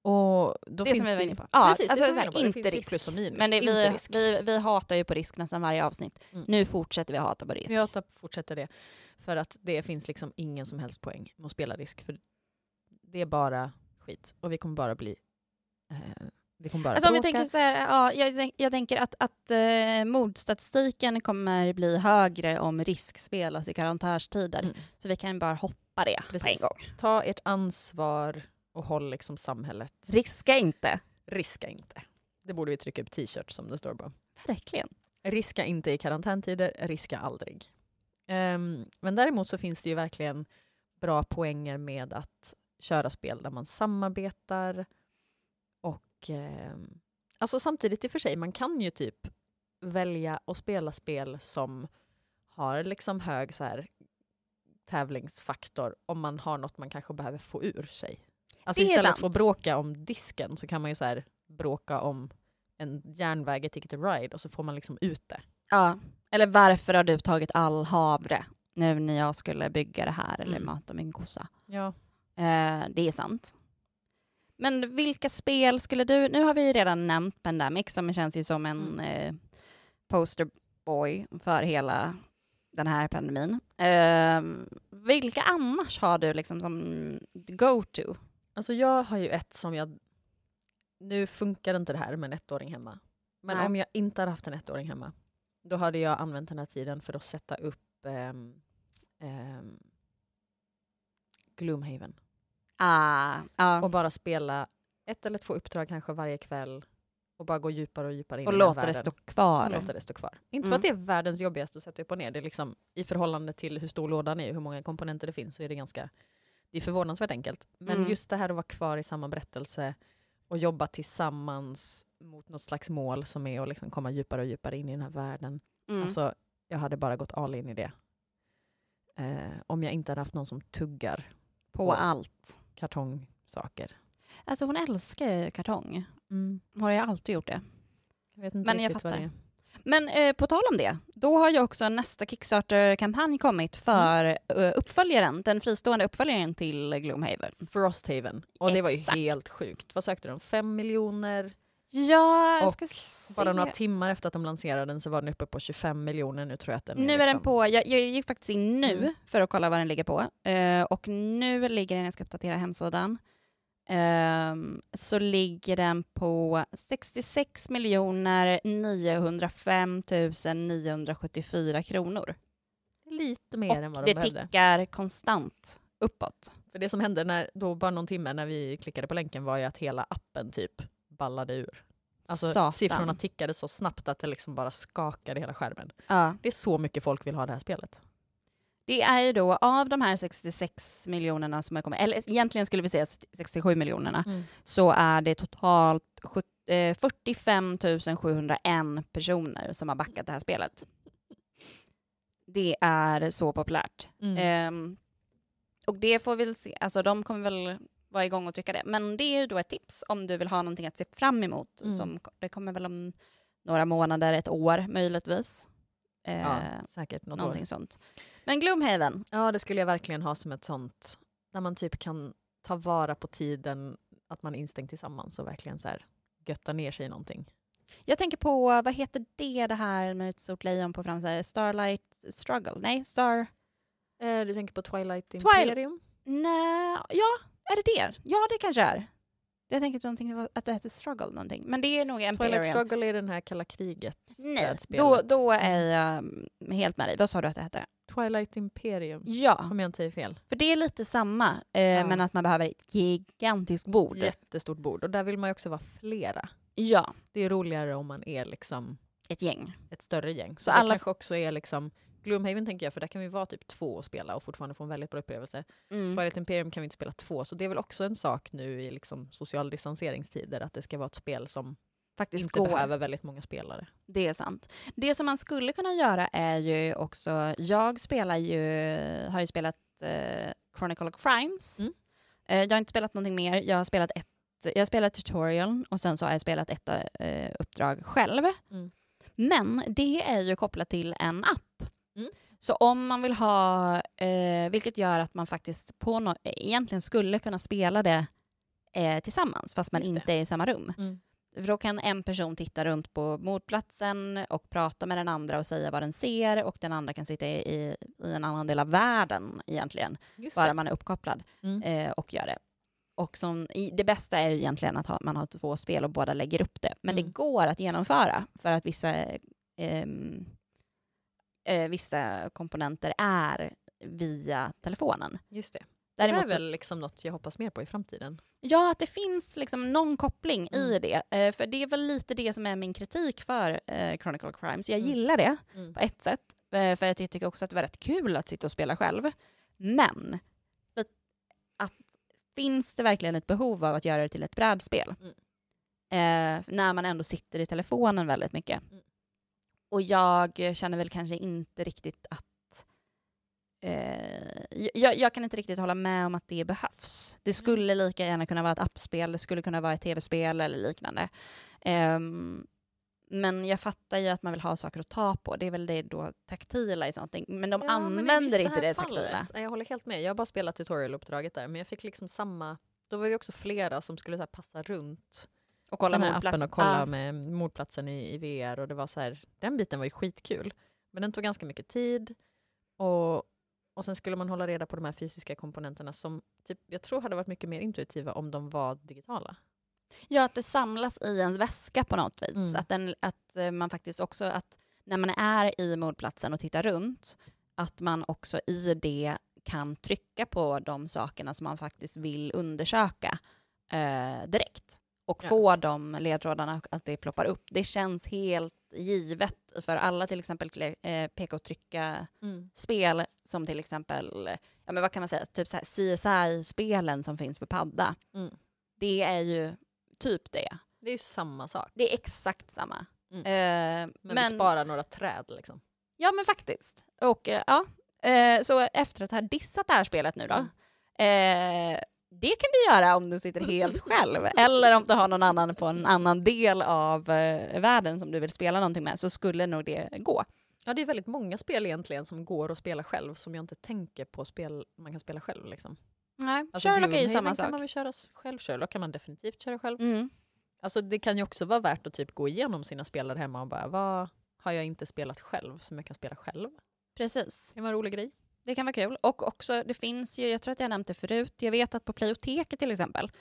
Speaker 2: Och då
Speaker 1: Det
Speaker 2: finns
Speaker 1: som vi var inne på. Ja,
Speaker 2: Precis,
Speaker 1: alltså
Speaker 2: vi
Speaker 1: här,
Speaker 2: på.
Speaker 1: inte risk. Men det, vi,
Speaker 2: risk.
Speaker 1: vi, vi hatar ju på risk nästan varje avsnitt.
Speaker 2: Mm.
Speaker 1: Nu fortsätter vi hata på risk.
Speaker 2: Jag tar, fortsätter det. För att det finns liksom ingen som helst poäng med att spela risk. För det är bara skit. Och vi kommer bara bli... Eh, det kommer bara
Speaker 1: Alltså om vi tänker så här, ja, jag, jag tänker att, att eh, mordstatistiken kommer bli högre om risk spelas i karantänstider.
Speaker 2: Mm.
Speaker 1: Så vi kan bara hoppa det
Speaker 2: Precis.
Speaker 1: på en gång.
Speaker 2: Ta ert ansvar och håll liksom samhället.
Speaker 1: Riska inte.
Speaker 2: Riska inte. Det borde vi trycka upp t-shirt som det står på.
Speaker 1: Verkligen.
Speaker 2: Riska inte i karantäntider, riska aldrig. Ehm, men däremot så finns det ju verkligen bra poänger med att köra spel där man samarbetar och ehm, alltså samtidigt i och för sig, man kan ju typ välja att spela spel som har liksom hög så här tävlingsfaktor om man har något man kanske behöver få ur sig. Alltså istället
Speaker 1: sant.
Speaker 2: för att bråka om disken så kan man ju så här bråka om en järnväg i Ticket to Ride och så får man liksom ut det.
Speaker 1: Ja. Eller varför har du tagit all havre nu när jag skulle bygga det här eller
Speaker 2: Mm.
Speaker 1: mata min kossa?
Speaker 2: Ja.
Speaker 1: Eh, det är sant. Men vilka spel skulle du... Nu har vi ju redan nämnt Pandemic som känns ju som en
Speaker 2: Mm.
Speaker 1: eh, posterboy för hela den här pandemin. Eh, vilka annars har du liksom som go-to?
Speaker 2: Alltså jag har ju ett som jag... Nu funkar inte det här med en ettåring hemma. Men
Speaker 1: Nej.
Speaker 2: om jag inte hade haft en ettåring hemma, då hade jag använt den här tiden för att sätta upp ehm, Gloomhaven.
Speaker 1: Ah, ja.
Speaker 2: Och bara spela ett eller två uppdrag kanske varje kväll och bara gå djupare och djupare in
Speaker 1: och
Speaker 2: i
Speaker 1: låta det
Speaker 2: världen.
Speaker 1: stå kvar.
Speaker 2: Och låta det stå kvar. Inte
Speaker 1: Mm.
Speaker 2: för att det är världens jobbigaste att sätta upp och ner. Det är liksom, I förhållande till hur stor lådan är och hur många komponenter det finns så är det ganska det är förvånansvärt enkelt. Men
Speaker 1: Mm.
Speaker 2: just det här att vara kvar i samma berättelse och jobba tillsammans mot något slags mål som är att liksom komma djupare och djupare in i den här världen.
Speaker 1: Mm.
Speaker 2: Alltså, jag hade bara gått all in i det. Eh, om jag inte hade haft någon som tuggar
Speaker 1: på
Speaker 2: och-
Speaker 1: allt.
Speaker 2: Kartongsaker.
Speaker 1: Alltså hon älskar ju kartong. Hon har ju alltid gjort det.
Speaker 2: Jag
Speaker 1: Men jag fattar. Men eh, på tal om det, då har ju också nästa Kickstarter-kampanj kommit för eh, uppföljaren, den fristående uppföljaren till Gloomhaven.
Speaker 2: Frosthaven. Och det var ju helt sjukt. Vad sökte de? Fem miljoner?
Speaker 1: Ja, jag
Speaker 2: Och. Bara några timmar efter att de lanserade den så var den uppe på 25 miljoner. Nu tror jag att den
Speaker 1: Nu är
Speaker 2: liksom...
Speaker 1: den på, jag, jag gick faktiskt in nu
Speaker 2: Mm.
Speaker 1: för att kolla vad den ligger på. Eh, och nu ligger den, jag ska uppdatera hemsidan, ehm, så ligger den på 66 miljoner 905 974 kronor.
Speaker 2: Lite mer än
Speaker 1: Och
Speaker 2: vad de
Speaker 1: det
Speaker 2: behövde.
Speaker 1: tickar konstant uppåt.
Speaker 2: För det som hände när, då bara någon timme när vi klickade på länken var ju att hela appen typ ballade ur. Alltså
Speaker 1: Satan.
Speaker 2: siffrorna tickade så snabbt att det liksom bara skakade hela skärmen.
Speaker 1: Ja.
Speaker 2: Det är så mycket folk vill ha det här spelet.
Speaker 1: Det är ju då av de här 66 miljonerna som har kommit, eller egentligen skulle vi säga 67 miljonerna, så är det totalt sjut- eh, 45 701 personer som har backat det här spelet. Det är så populärt.
Speaker 2: Mm.
Speaker 1: Ehm, och det får vi se, alltså de kommer väl vara igång och trycka det. Men det är ju då ett tips om du vill ha någonting att se fram emot.
Speaker 2: Mm.
Speaker 1: Som, det kommer väl om några månader, ett år möjligtvis. Eh,
Speaker 2: ja, säkert något
Speaker 1: någonting
Speaker 2: år.
Speaker 1: sånt. Men Gloomhaven,
Speaker 2: Ja, det skulle jag verkligen ha som ett sånt, där man typ kan ta vara på tiden att man är instängd tillsammans och verkligen så här götta ner sig i någonting.
Speaker 1: Jag tänker på, vad heter det, det här med ett stort lejon på framsidan? Starlight Struggle? Nej, Star...
Speaker 2: Eh, du tänker på Twilight
Speaker 1: Twilight-
Speaker 2: Imperium?
Speaker 1: Nej, ja, är det det? Ja, det kanske är. Jag tänker att, det heter Struggle någonting. Men det är nog
Speaker 2: Twilight
Speaker 1: Imperium.
Speaker 2: Struggle är den här kalla kriget.
Speaker 1: Nej, då, då är jag mm, helt med dig. Vad sa du att det hette?
Speaker 2: Twilight Imperium,
Speaker 1: Ja,
Speaker 2: om jag inte är fel.
Speaker 1: för det är lite samma, eh,
Speaker 2: Ja.
Speaker 1: men att man behöver ett gigantiskt bord.
Speaker 2: Jättestort bord och där vill man ju också vara flera.
Speaker 1: Ja,
Speaker 2: Det är roligare om man är liksom
Speaker 1: ett gäng.
Speaker 2: ett större gäng. Så,
Speaker 1: Så alla-
Speaker 2: kanske också är liksom Gloomhaven tänker jag, för där kan vi vara typ två och spela och fortfarande få en väldigt bra upplevelse.
Speaker 1: Mm.
Speaker 2: Twilight Imperium kan vi inte spela två, så det är väl också en sak nu i liksom social distanseringstider, att det ska vara ett spel som
Speaker 1: Faktiskt
Speaker 2: inte
Speaker 1: går.
Speaker 2: behöver väldigt många spelare.
Speaker 1: Det är sant. Det som man skulle kunna göra är ju också, jag spelar ju, har ju spelat eh, Chronicle of Crimes.
Speaker 2: Mm.
Speaker 1: Eh, jag har inte spelat någonting mer, jag har spelat ett jag har spelat tutorial och sen så har jag spelat ett eh, uppdrag själv.
Speaker 2: Mm.
Speaker 1: Men det är ju kopplat till en app.
Speaker 2: Mm.
Speaker 1: Så om man vill ha, eh, vilket gör att man faktiskt på no egentligen skulle kunna spela det eh, tillsammans fast man
Speaker 2: Just det.
Speaker 1: inte är i samma rum.
Speaker 2: Mm.
Speaker 1: För då kan en person titta runt på mordplatsen och prata med den andra och säga vad den ser och den andra kan sitta i, i, i en annan del av världen egentligen,
Speaker 2: Just
Speaker 1: bara
Speaker 2: det.
Speaker 1: man är uppkopplad
Speaker 2: Mm.
Speaker 1: eh, och gör det. Och som, det bästa är egentligen att ha, man har två spel och båda lägger upp det. Men
Speaker 2: Mm.
Speaker 1: det går att genomföra för att vissa, ehm, eh, vissa komponenter är via telefonen.
Speaker 2: Just det.
Speaker 1: Däremot
Speaker 2: det är väl liksom något jag hoppas mer på i framtiden.
Speaker 1: Ja, att det finns liksom någon koppling i
Speaker 2: Mm.
Speaker 1: det. Eh, för det är väl lite det som är min kritik för eh, Chronicle Crimes. Jag
Speaker 2: Mm.
Speaker 1: gillar det
Speaker 2: Mm.
Speaker 1: på ett sätt, eh, för att jag tycker också att det var rätt kul att sitta och spela själv. Men att, att finns det verkligen ett behov av att göra det till ett brädspel?
Speaker 2: Mm.
Speaker 1: Eh, när man ändå sitter i telefonen väldigt mycket.
Speaker 2: Mm.
Speaker 1: Och jag känner väl kanske inte riktigt att Eh, jag, jag kan inte riktigt hålla med om att det behövs. Det skulle lika gärna kunna vara ett appspel, det skulle kunna vara ett tv-spel eller liknande. Ehm, men jag fattar ju att man vill ha saker att ta på. Det är väl det då taktila i sånt. Men de
Speaker 2: Ja, men
Speaker 1: använder
Speaker 2: just
Speaker 1: inte det
Speaker 2: här
Speaker 1: taktila.
Speaker 2: Jag håller helt med. Jag har bara spelat tutorialuppdraget där, men jag fick liksom samma... Då var vi också flera som skulle passa runt
Speaker 1: Och kolla
Speaker 2: den här appen och kolla
Speaker 1: Ja.
Speaker 2: med mordplatsen i, i VR och det var så här, den biten var ju skitkul. Men den tog ganska mycket tid och, och sen skulle man hålla reda på de här fysiska komponenterna som typ, jag tror hade varit mycket mer intuitiva om de var digitala.
Speaker 1: Ja, att det samlas i en väska på något vis.
Speaker 2: Mm.
Speaker 1: Att, den, att eh, man faktiskt också, att när man är i mordplatsen och tittar runt, att man också i det kan trycka på de sakerna som man faktiskt vill undersöka eh, direkt. Och
Speaker 2: Ja.
Speaker 1: få de ledtrådarna att det ploppar upp. Det känns helt givet för alla till exempel eh, peka och trycka spel som till exempel, ja men vad kan man säga, typ CSI-spelen som finns för padda.
Speaker 2: Mm.
Speaker 1: Det är ju typ det.
Speaker 2: Det är ju samma sak.
Speaker 1: Det är exakt samma.
Speaker 2: Mm.
Speaker 1: Eh,
Speaker 2: men, vi sparar några träd liksom.
Speaker 1: Ja men faktiskt. Och eh, ja, eh, så efter att ha dissat det här spelet nu då, eh, det kan du göra om du sitter helt själv, eller om du har någon annan på en annan del av eh, världen som du vill spela någonting med, så skulle nog det gå.
Speaker 2: Ja, det är väldigt många spel egentligen som går att spela själv som jag inte tänker på spel man kan spela själv. Liksom.
Speaker 1: Nej,
Speaker 2: Alltså,
Speaker 1: Sherlock är ju samma
Speaker 2: kan
Speaker 1: sak.
Speaker 2: man väl köra själv, Sherlock kan man definitivt köra själv.
Speaker 1: Mm.
Speaker 2: Alltså det kan ju också vara värt att typ gå igenom sina spelare hemma och bara vad har jag inte spelat själv som jag kan spela själv?
Speaker 1: Precis.
Speaker 2: Det kan vara en rolig grej.
Speaker 1: Det kan vara kul. Och också, det finns ju, jag tror att jag nämnt det förut, jag vet att på Playoteket till exempel,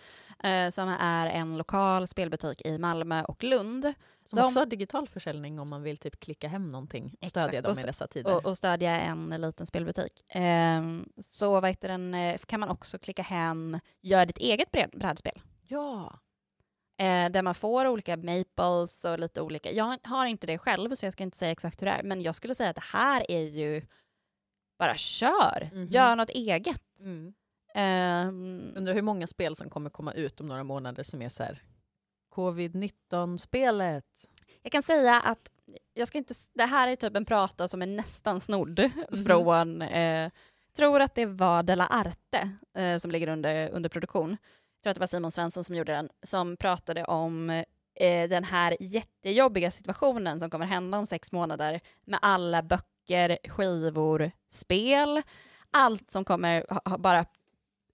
Speaker 1: eh, som är en lokal spelbutik i Malmö och Lund,
Speaker 2: Som
Speaker 1: De-
Speaker 2: också har digital försäljning om man vill typ klicka hem någonting och
Speaker 1: Exakt.
Speaker 2: stödja dem
Speaker 1: Och
Speaker 2: i dessa tider.
Speaker 1: och, och stödja en liten spelbutik. Ehm, så vad heter den, eh, kan man också klicka hem Gör ditt eget bred- brädspel.
Speaker 2: ja,
Speaker 1: Eh, där man får olika maples och lite olika. Jag har inte det själv så jag ska inte säga exakt hur det är. Men jag skulle säga att det här är ju bara kör.
Speaker 2: Mhm.
Speaker 1: Gör något eget.
Speaker 2: mm.
Speaker 1: Ehm,
Speaker 2: undrar hur många spel som kommer komma ut om några månader som är så här covid-19-spelet.
Speaker 1: Jag kan säga att jag ska inte, det här är typ en prata som är nästan snodd
Speaker 2: Mhm.
Speaker 1: från, eh, tror att det var Della Arte eh, som ligger under, under produktion. Jag tror att det var Simon Svensson som gjorde den, som pratade om eh, den här jättejobbiga situationen som kommer hända om sex månader med alla böcker, skivor, spel, allt som kommer bara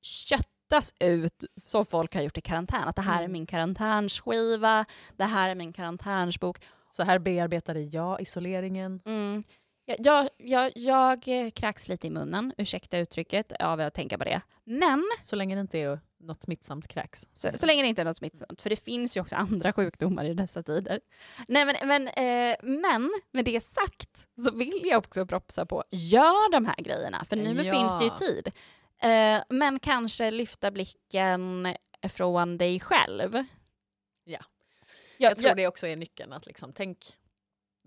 Speaker 1: köttas ut som folk har gjort i karantän. Att det här är
Speaker 2: Mm.
Speaker 1: min karantänsskiva, det här är min karantänsbok.
Speaker 2: Så här bearbetade jag isoleringen.
Speaker 1: Mm. Jag, jag, jag, jag kräks lite i munnen, ursäkta uttrycket, av att tänka på det. Men,
Speaker 2: Så länge det inte är något smittsamt kräks.
Speaker 1: så, så länge det inte är något smittsamt, för det finns ju också andra sjukdomar i dessa tider. Nej, men, men, eh, men med det sagt så vill jag också propsa på, gör de här grejerna, för nu
Speaker 2: Ja.
Speaker 1: finns det ju tid. Eh, men kanske lyfta blicken från dig själv.
Speaker 2: Ja.
Speaker 1: Jag,
Speaker 2: Jag tror det också är nyckeln, att liksom, tänk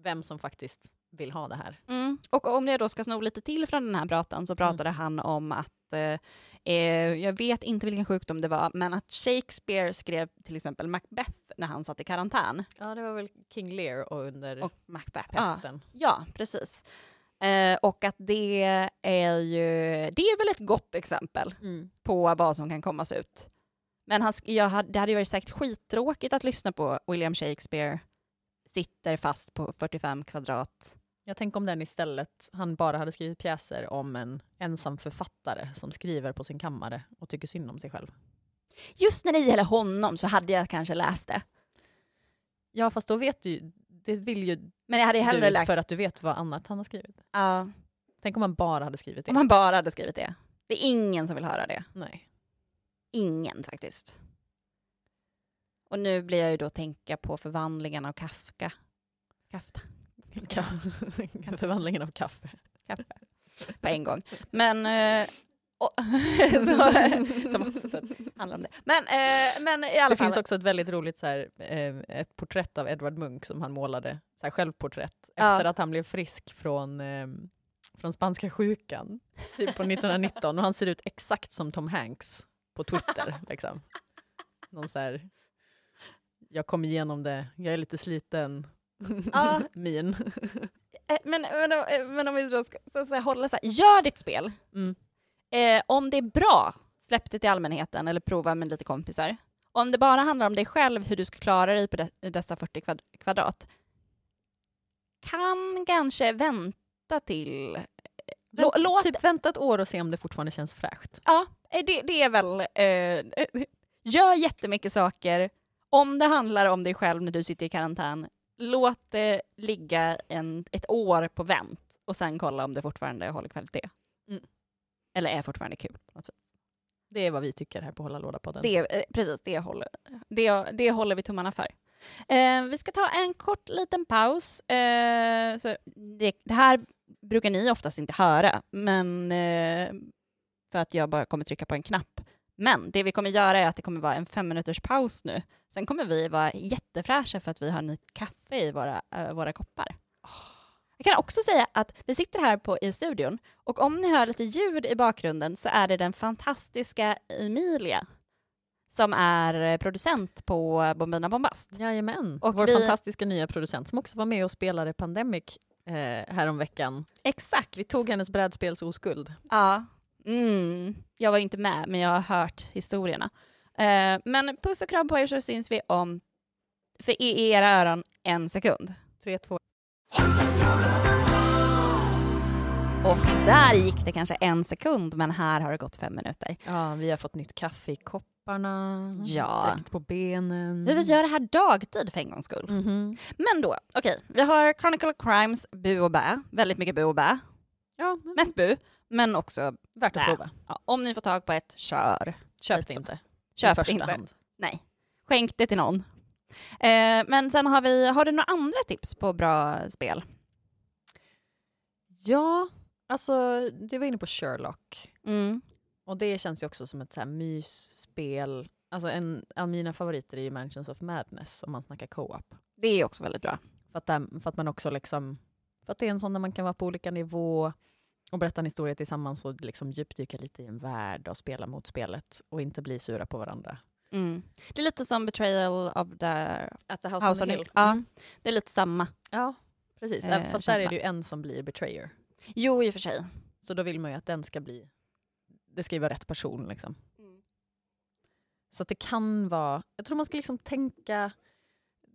Speaker 2: vem som faktiskt vill ha det här.
Speaker 1: Mm. Och om jag då ska sno lite till från den här pratan så pratade han om att, eh, eh, jag vet inte vilken sjukdom det var, men att Shakespeare skrev till exempel Macbeth när han satt i karantän.
Speaker 2: Ja, det var väl King Lear och under
Speaker 1: Och Macbeth. Ja,
Speaker 2: pesten.
Speaker 1: ja precis. Eh, och att det är ju, det är väl ett gott exempel
Speaker 2: Mm.
Speaker 1: på vad som kan komma sig ut. Men han, jag hade, det hade ju varit säkert skittråkigt att lyssna på William Shakespeare sitter fast på 45 kvadrat.
Speaker 2: Jag tänker om den istället, han bara hade skrivit pjäser om en ensam författare som skriver på sin kammare och tycker synd om sig själv.
Speaker 1: Just när det gäller honom så hade jag kanske läst det.
Speaker 2: Ja, fast då vet du det vill ju
Speaker 1: Men jag hade hellre
Speaker 2: du
Speaker 1: läst...
Speaker 2: för att du vet vad annat han har skrivit.
Speaker 1: Ja,
Speaker 2: Tänk om han bara hade skrivit det.
Speaker 1: om han bara hade skrivit det. Det är ingen som vill höra det.
Speaker 2: Nej.
Speaker 1: Ingen faktiskt. Och nu blir jag ju då tänka på förvandlingen av Kafka. Kafta.
Speaker 2: Ka- Förvandlingen av kaffe.
Speaker 1: Kafka. På en gång. Men... Eh, och, så, som också handlar om det. Men, eh, men i alla
Speaker 2: Det
Speaker 1: fall.
Speaker 2: finns också ett väldigt roligt så här, eh, ett porträtt av Edvard Munch som han målade, så här, självporträtt,
Speaker 1: Ja.
Speaker 2: efter att han blev frisk från, eh, från spanska sjukan, typ på 1919. Och han ser ut exakt som Tom Hanks på Twitter. liksom. Någon så här, jag kom igenom det, jag är lite sliten,
Speaker 1: Ja.
Speaker 2: min.
Speaker 1: Eh, Men, men, eh, men om vi då ska så, så här, hålla så här, gör ditt spel.
Speaker 2: Mm.
Speaker 1: Eh, om det är bra, släpp det till allmänheten eller prova med lite kompisar. Om det bara handlar om dig själv, hur du ska klara dig på de, dessa 40 kvad, kvadrat, kan kanske vänta till... Lå, låt,
Speaker 2: typ vänta ett år och se om det fortfarande känns fräscht.
Speaker 1: Ja, eh, det, det är väl... Eh, gör jättemycket saker. Om det handlar om dig själv när du sitter i karantän, låt det ligga en, ett år på vänt och sen kolla om det fortfarande håller kvalitet.
Speaker 2: Mm.
Speaker 1: Eller är fortfarande kul.
Speaker 2: Det är vad vi tycker här på Hålla Låda-podden.
Speaker 1: Det, eh, precis, det håller, det, det håller vi tummarna för. Eh, vi ska ta en kort liten paus. Eh, så det, det här brukar ni oftast inte höra, men eh, för att jag bara kommer trycka på en knapp. Men det vi kommer göra är att det kommer vara en fem minuters paus nu. Sen kommer vi vara jättefräscha för att vi har nytt kaffe i våra, eh, våra koppar. Jag kan också säga att vi sitter här på, i studion och om ni hör lite ljud i bakgrunden så är det den fantastiska Emilia som är producent på Bombina Bombast.
Speaker 2: Jajamän.
Speaker 1: Och
Speaker 2: Vår
Speaker 1: vi-
Speaker 2: fantastiska nya producent som också var med och spelade Pandemic eh, häromveckan.
Speaker 1: Exakt.
Speaker 2: Vi tog hennes brädspelsoskuld.
Speaker 1: Ja. Mm. Jag var inte med, men jag har hört historierna. Eh, men puss och kram på er så syns vi om, för i era öron, en sekund.
Speaker 2: 3, 2,
Speaker 1: Och där gick det kanske en sekund, men här har det gått fem minuter.
Speaker 2: Ja, vi har fått nytt kaffe i kopparna,
Speaker 1: Ja.
Speaker 2: sträckt på benen.
Speaker 1: Vi vill göra det här dagtid för en gångs skull.
Speaker 2: Mhm.
Speaker 1: Men då, okej, vi har Chronicle Crimes, bu och bä. Väldigt mycket bu och bä.
Speaker 2: Ja, men
Speaker 1: Mest bu, men också
Speaker 2: värt att prova.
Speaker 1: Ja, om ni får tag på ett, kör.
Speaker 2: Köp det inte.
Speaker 1: Köp
Speaker 2: I första
Speaker 1: inte.
Speaker 2: hand.
Speaker 1: Nej. Skänk det till någon. Eh, men sen har vi, har du några andra tips på bra spel?
Speaker 2: Ja, alltså du var inne på Sherlock.
Speaker 1: Mm.
Speaker 2: Och det känns ju också som ett så här mysspel. Alltså en av mina favoriter är ju Mansions of Madness om man snackar co-op.
Speaker 1: Det är också väldigt bra.
Speaker 2: För att, där, för att man också liksom, för att det är en sån där man kan vara på olika nivå och berätta en historia tillsammans och liksom djupdyka lite i en värld och spela mot spelet och inte bli sura på varandra.
Speaker 1: Mm. Det är lite som Betrayal of the...
Speaker 2: At the
Speaker 1: House on the Hill. Ja.
Speaker 2: Mm.
Speaker 1: Det är lite samma.
Speaker 2: ja, precis.
Speaker 1: Eh,
Speaker 2: Fast där är det ju en som blir betrayer.
Speaker 1: Jo, i och för sig.
Speaker 2: Så då vill man ju att den ska bli, det ska ju vara rätt person liksom. Så att det kan vara, jag tror man ska liksom tänka,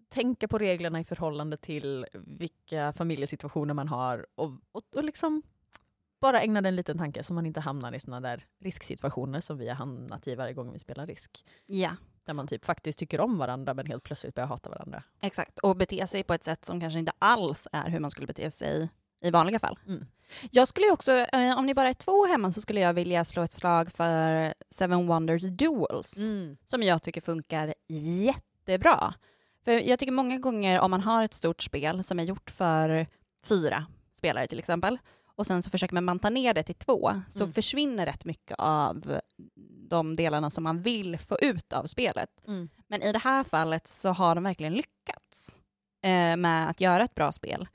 Speaker 2: tänka på reglerna i förhållande till vilka familjesituationer man har och, och, och liksom bara ägna den en liten tanke så man inte hamnar i såna där risksituationer som vi har hamnat i varje gång vi spelar risk.
Speaker 1: Ja,
Speaker 2: Där man typ faktiskt tycker om varandra men helt plötsligt börjar hata varandra.
Speaker 1: exakt. Och bete sig på ett sätt som kanske inte alls är hur man skulle bete sig i vanliga fall.
Speaker 2: Mm.
Speaker 1: Jag skulle också, eh, om ni bara är två hemma så skulle jag vilja slå ett slag för Seven Wonders Duels. som jag tycker funkar jättebra. För jag tycker många gånger om man har ett stort spel som är gjort för fyra spelare till exempel och sen så försöker man banta ner det till två så
Speaker 2: Mm.
Speaker 1: försvinner rätt mycket av de delarna som man vill få ut av spelet.
Speaker 2: Mm.
Speaker 1: Men i det här fallet så har de verkligen lyckats eh, med att göra ett bra spel.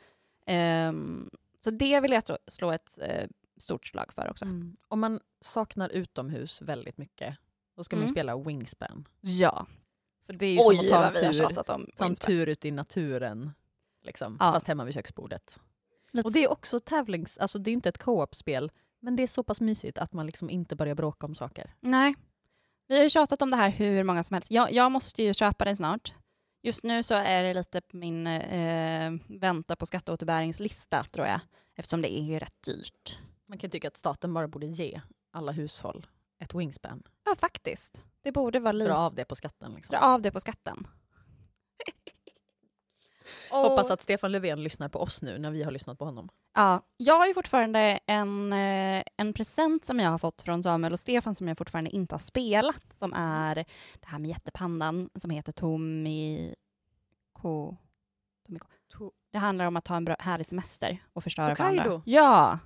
Speaker 1: Ehm, så det vill jag slå ett eh, stort slag för också.
Speaker 2: Mm. Om man saknar utomhus väldigt mycket, då ska man
Speaker 1: Mm.
Speaker 2: spela Wingspan.
Speaker 1: Ja.
Speaker 2: För det är ju som
Speaker 1: Oj
Speaker 2: att ta en tur, ta en tur ut i naturen, liksom,
Speaker 1: Ja.
Speaker 2: fast hemma vid köksbordet.
Speaker 1: Lite
Speaker 2: Och det är också tävlings... Alltså det är inte ett co-op-spel, men det är så pass mysigt att man liksom inte börjar bråka om saker.
Speaker 1: Nej. Vi har ju tjatat om det här hur många som helst. Jag, jag måste ju köpa det snart. Just nu så är det lite på min eh, vänta på skatteåterbäringslista tror jag. Eftersom det är ju rätt dyrt.
Speaker 2: Man kan tycka att staten bara borde ge alla hushåll ett Wingspan.
Speaker 1: Ja, faktiskt. Det borde vara lite...
Speaker 2: Dra av det på skatten. Liksom.
Speaker 1: Dra av det på skatten.
Speaker 2: Hoppas att Stefan Löfven lyssnar på oss nu när vi har lyssnat på honom.
Speaker 1: Ja, jag har ju fortfarande en, eh, en present som jag har fått från Samuel och Stefan som jag fortfarande inte har spelat, som är det här med jättepandan som heter Tommy Ko. Tommy Det handlar om att ha en bra, härlig semester och förstöra
Speaker 2: Tokaido?
Speaker 1: varandra. Ja,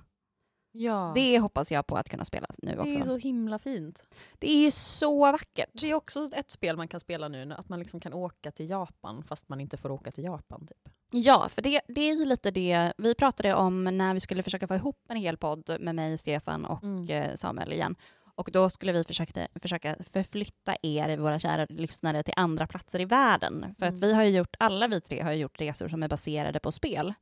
Speaker 2: Ja,
Speaker 1: det hoppas jag på att kunna spela nu
Speaker 2: det är
Speaker 1: också.
Speaker 2: så himla fint.
Speaker 1: Det är ju så vackert.
Speaker 2: Det är också ett spel man kan spela nu, att man liksom kan åka till Japan fast man inte får åka till Japan. Typ.
Speaker 1: Ja, för det, det är ju lite det vi pratade om när vi skulle försöka få ihop en hel podd med mig, Stefan och
Speaker 2: Mm.
Speaker 1: eh, Samuel igen. Och då skulle vi försöka, försöka förflytta er, våra kära lyssnare, till andra platser i världen. För
Speaker 2: Mm.
Speaker 1: att vi har gjort, alla vi tre har ju gjort resor som är baserade på spel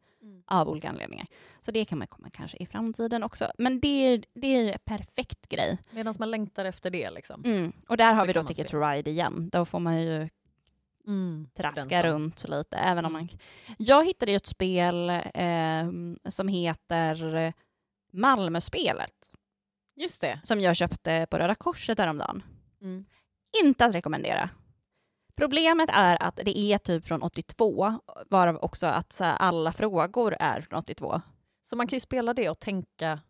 Speaker 1: av olika anledningar. Så det kan man komma kanske i framtiden också. Men det, är- det är ju en perfekt grej.
Speaker 2: Medan man längtar efter det. Liksom.
Speaker 1: Mm. Och där har
Speaker 2: Så
Speaker 1: vi då Ticket to. Ride igen. Då får man ju
Speaker 2: Mm.
Speaker 1: traska runt lite. Även om
Speaker 2: Mm.
Speaker 1: man... Jag hittade ju ett spel eh, som heter Malmöspelet
Speaker 2: Just det.
Speaker 1: som jag köpte på Röda Korset häromdagen.
Speaker 2: Mm.
Speaker 1: Inte att rekommendera. Problemet är att det är typ från 82, varav också att så här, alla frågor är från 82.
Speaker 2: Så man kan ju spela det och tänka,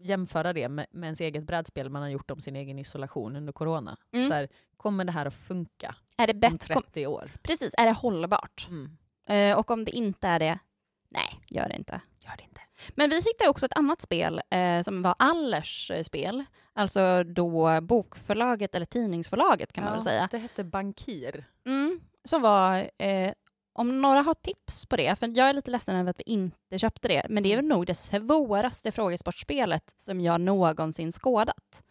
Speaker 2: jämföra det med, med ens eget brädspel man har gjort om sin egen isolation under corona.
Speaker 1: Mm.
Speaker 2: Så här, kommer det här att funka
Speaker 1: Är det
Speaker 2: om
Speaker 1: bättre?
Speaker 2: 30 år?
Speaker 1: Precis, är det hållbart?
Speaker 2: Mm.
Speaker 1: Eh, och om det inte är det, nej, gör det inte. Men vi hittade också ett annat spel eh, som var Allers eh, spel, alltså då bokförlaget eller tidningsförlaget kan man väl säga.
Speaker 2: Det hette Bankir.
Speaker 1: Mm, som var, eh, om några har tips på det, för jag är lite ledsen över att vi inte köpte det, men det är väl nog det svåraste frågesportspelet som jag någonsin skådat.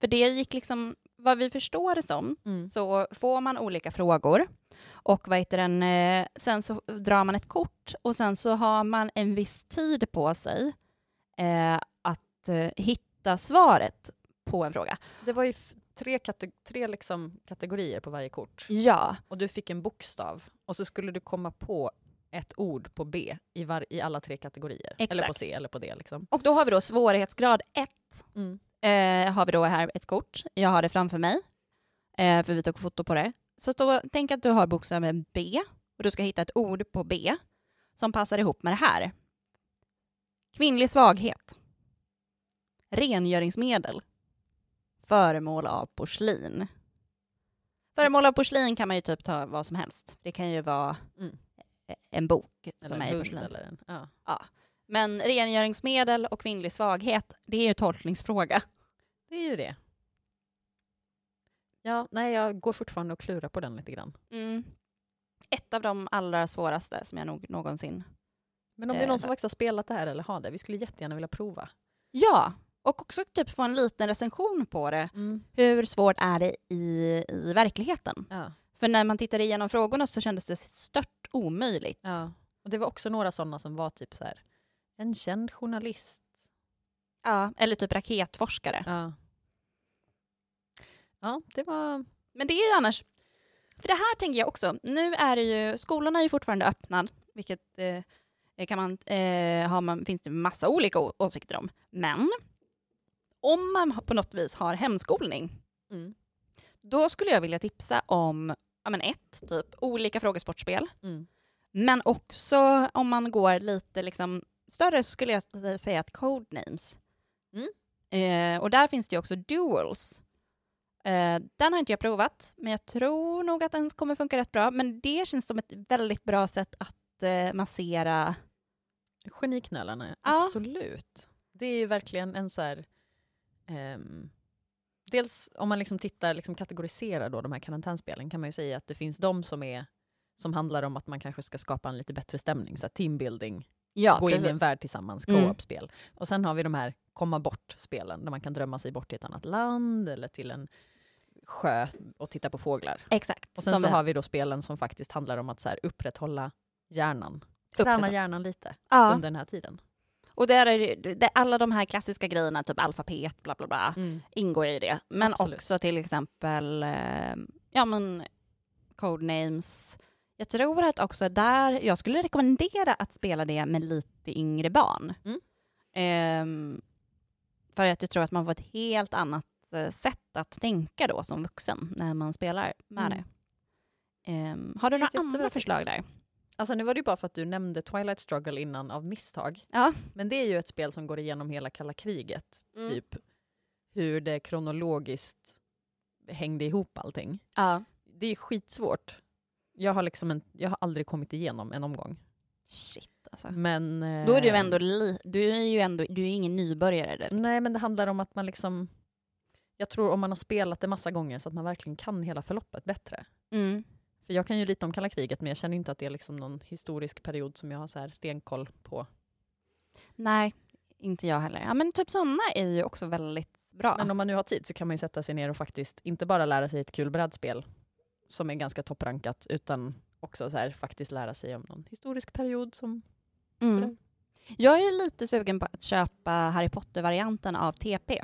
Speaker 1: För det gick liksom, vad vi förstår det som,
Speaker 2: Mm.
Speaker 1: så får man olika frågor och vad heter den, eh, sen så drar man ett kort och sen så har man en viss tid på sig eh, att eh, hitta svaret på en fråga.
Speaker 2: Det var ju tre, kate- tre liksom kategorier på varje kort.
Speaker 1: Ja,
Speaker 2: Och du fick en bokstav. Och så skulle du komma på ett ord på B i, var- i alla tre kategorier. Eller på
Speaker 1: Exakt.
Speaker 2: C eller på D. Liksom.
Speaker 1: och då har vi då svårighetsgrad 1
Speaker 2: Mm.
Speaker 1: Eh, har vi då här ett kort. Jag har det framför mig, eh, för vi tog foto på det. Så då, tänk att du har bokstaven B och du ska hitta ett ord på B som passar ihop med det här. Kvinnlig svaghet. Rengöringsmedel. Föremål av porslin. Föremål av porslin kan man ju typ ta vad som helst. Det kan ju vara
Speaker 2: Mm.
Speaker 1: en bok
Speaker 2: Eller
Speaker 1: som
Speaker 2: en
Speaker 1: är i porslin.
Speaker 2: eller en... Ja.
Speaker 1: Ja. Men rengöringsmedel och kvinnlig svaghet, det är ju tolkningsfråga.
Speaker 2: Det är ju det. Ja, nej, jag går fortfarande och klurar på den lite grann.
Speaker 1: Mm. Ett av de allra svåraste som jag nog någonsin...
Speaker 2: Men om det är
Speaker 1: Eh,
Speaker 2: någon som faktiskt har spelat det här eller har det, vi skulle jättegärna vilja prova.
Speaker 1: Ja, och också typ få en liten recension på det. Hur svårt är det i, i verkligheten?
Speaker 2: Ja.
Speaker 1: För när man tittade igenom frågorna så kändes det stört omöjligt.
Speaker 2: ja. Och det var också några sådana som var typ så här, en känd journalist.
Speaker 1: Ja, eller typ raketforskare.
Speaker 2: Ja. Ja, det var...
Speaker 1: Men det är ju annars... För det här tänker jag också, nu är det ju, skolorna är ju fortfarande öppna, vilket eh, kan man, eh, har man, finns det massa olika åsikter om. Men om man på något vis har hemskolning,
Speaker 2: Mm.
Speaker 1: då skulle jag vilja tipsa om ja, men ett, typ olika frågesportspel.
Speaker 2: Mm.
Speaker 1: Men också om man går lite liksom större skulle jag säga att Codenames.
Speaker 2: Mm.
Speaker 1: Eh, och där finns det ju också duels. Eh, den har inte jag provat, men jag tror nog att den kommer funka rätt bra. Men det känns som ett väldigt bra sätt att eh, massera.
Speaker 2: Geniknölarna,
Speaker 1: Ja.
Speaker 2: absolut. Det är ju verkligen en så här... ehm, dels om man liksom tittar, liksom kategoriserar då de här karantänspelen kan man ju säga att det finns de som är som handlar om att man kanske ska skapa en lite bättre stämning, så teambuilding
Speaker 1: Ja,
Speaker 2: gå in i en
Speaker 1: precis.
Speaker 2: värld tillsammans,
Speaker 1: Mm.
Speaker 2: co-op-spel. Och sen har vi de här komma bort-spelen där man kan drömma sig bort till ett annat land eller till en sjö och titta på fåglar.
Speaker 1: Exakt.
Speaker 2: Och sen så
Speaker 1: är-
Speaker 2: har vi då spelen som faktiskt handlar om att så här, upprätthålla hjärnan. Träna hjärnan lite
Speaker 1: ja.
Speaker 2: under den här tiden.
Speaker 1: Och där är det, det, alla de här klassiska grejerna, typ alfabet, bla bla bla, ingår i det. Men
Speaker 2: Absolut.
Speaker 1: också till exempel, eh, ja men, codenames. Jag tror att också där, jag skulle rekommendera att spela det med lite yngre barn.
Speaker 2: Mm.
Speaker 1: Ehm, för att jag tror att man får ett helt annat eh, sätt att tänka då som vuxen när man spelar med
Speaker 2: Mm.
Speaker 1: det. Ehm, har du några andra förslag där?
Speaker 2: Alltså nu var det ju bara för att du nämnde Twilight Struggle innan av misstag.
Speaker 1: Ja.
Speaker 2: Men det är ju ett spel som går igenom hela kalla kriget.
Speaker 1: Mm.
Speaker 2: Typ hur det kronologiskt hängde ihop allting.
Speaker 1: ja.
Speaker 2: Det är skitsvårt. Jag har, liksom en, jag har aldrig kommit igenom en omgång.
Speaker 1: Shit alltså.
Speaker 2: Men,
Speaker 1: Då är du
Speaker 2: eh,
Speaker 1: ändå, li- du är ju ändå, du är ingen nybörjare direkt.
Speaker 2: Nej, men det handlar om att man liksom... Jag tror om man har spelat det massa gånger så att man verkligen kan hela förloppet bättre.
Speaker 1: Mm.
Speaker 2: För jag kan ju lite om kalla kriget men jag känner inte att det är liksom någon historisk period som jag har så här stenkoll på.
Speaker 1: Nej, inte jag heller. Ja, men typ sådana är ju också väldigt bra.
Speaker 2: Men om man nu har tid så kan man ju sätta sig ner och faktiskt inte bara lära sig ett kul brädspel som är ganska topprankat utan också så här, faktiskt lära sig om någon historisk period som
Speaker 1: mm. Jag är ju lite sugen på att köpa Harry Potter-varianten av TP.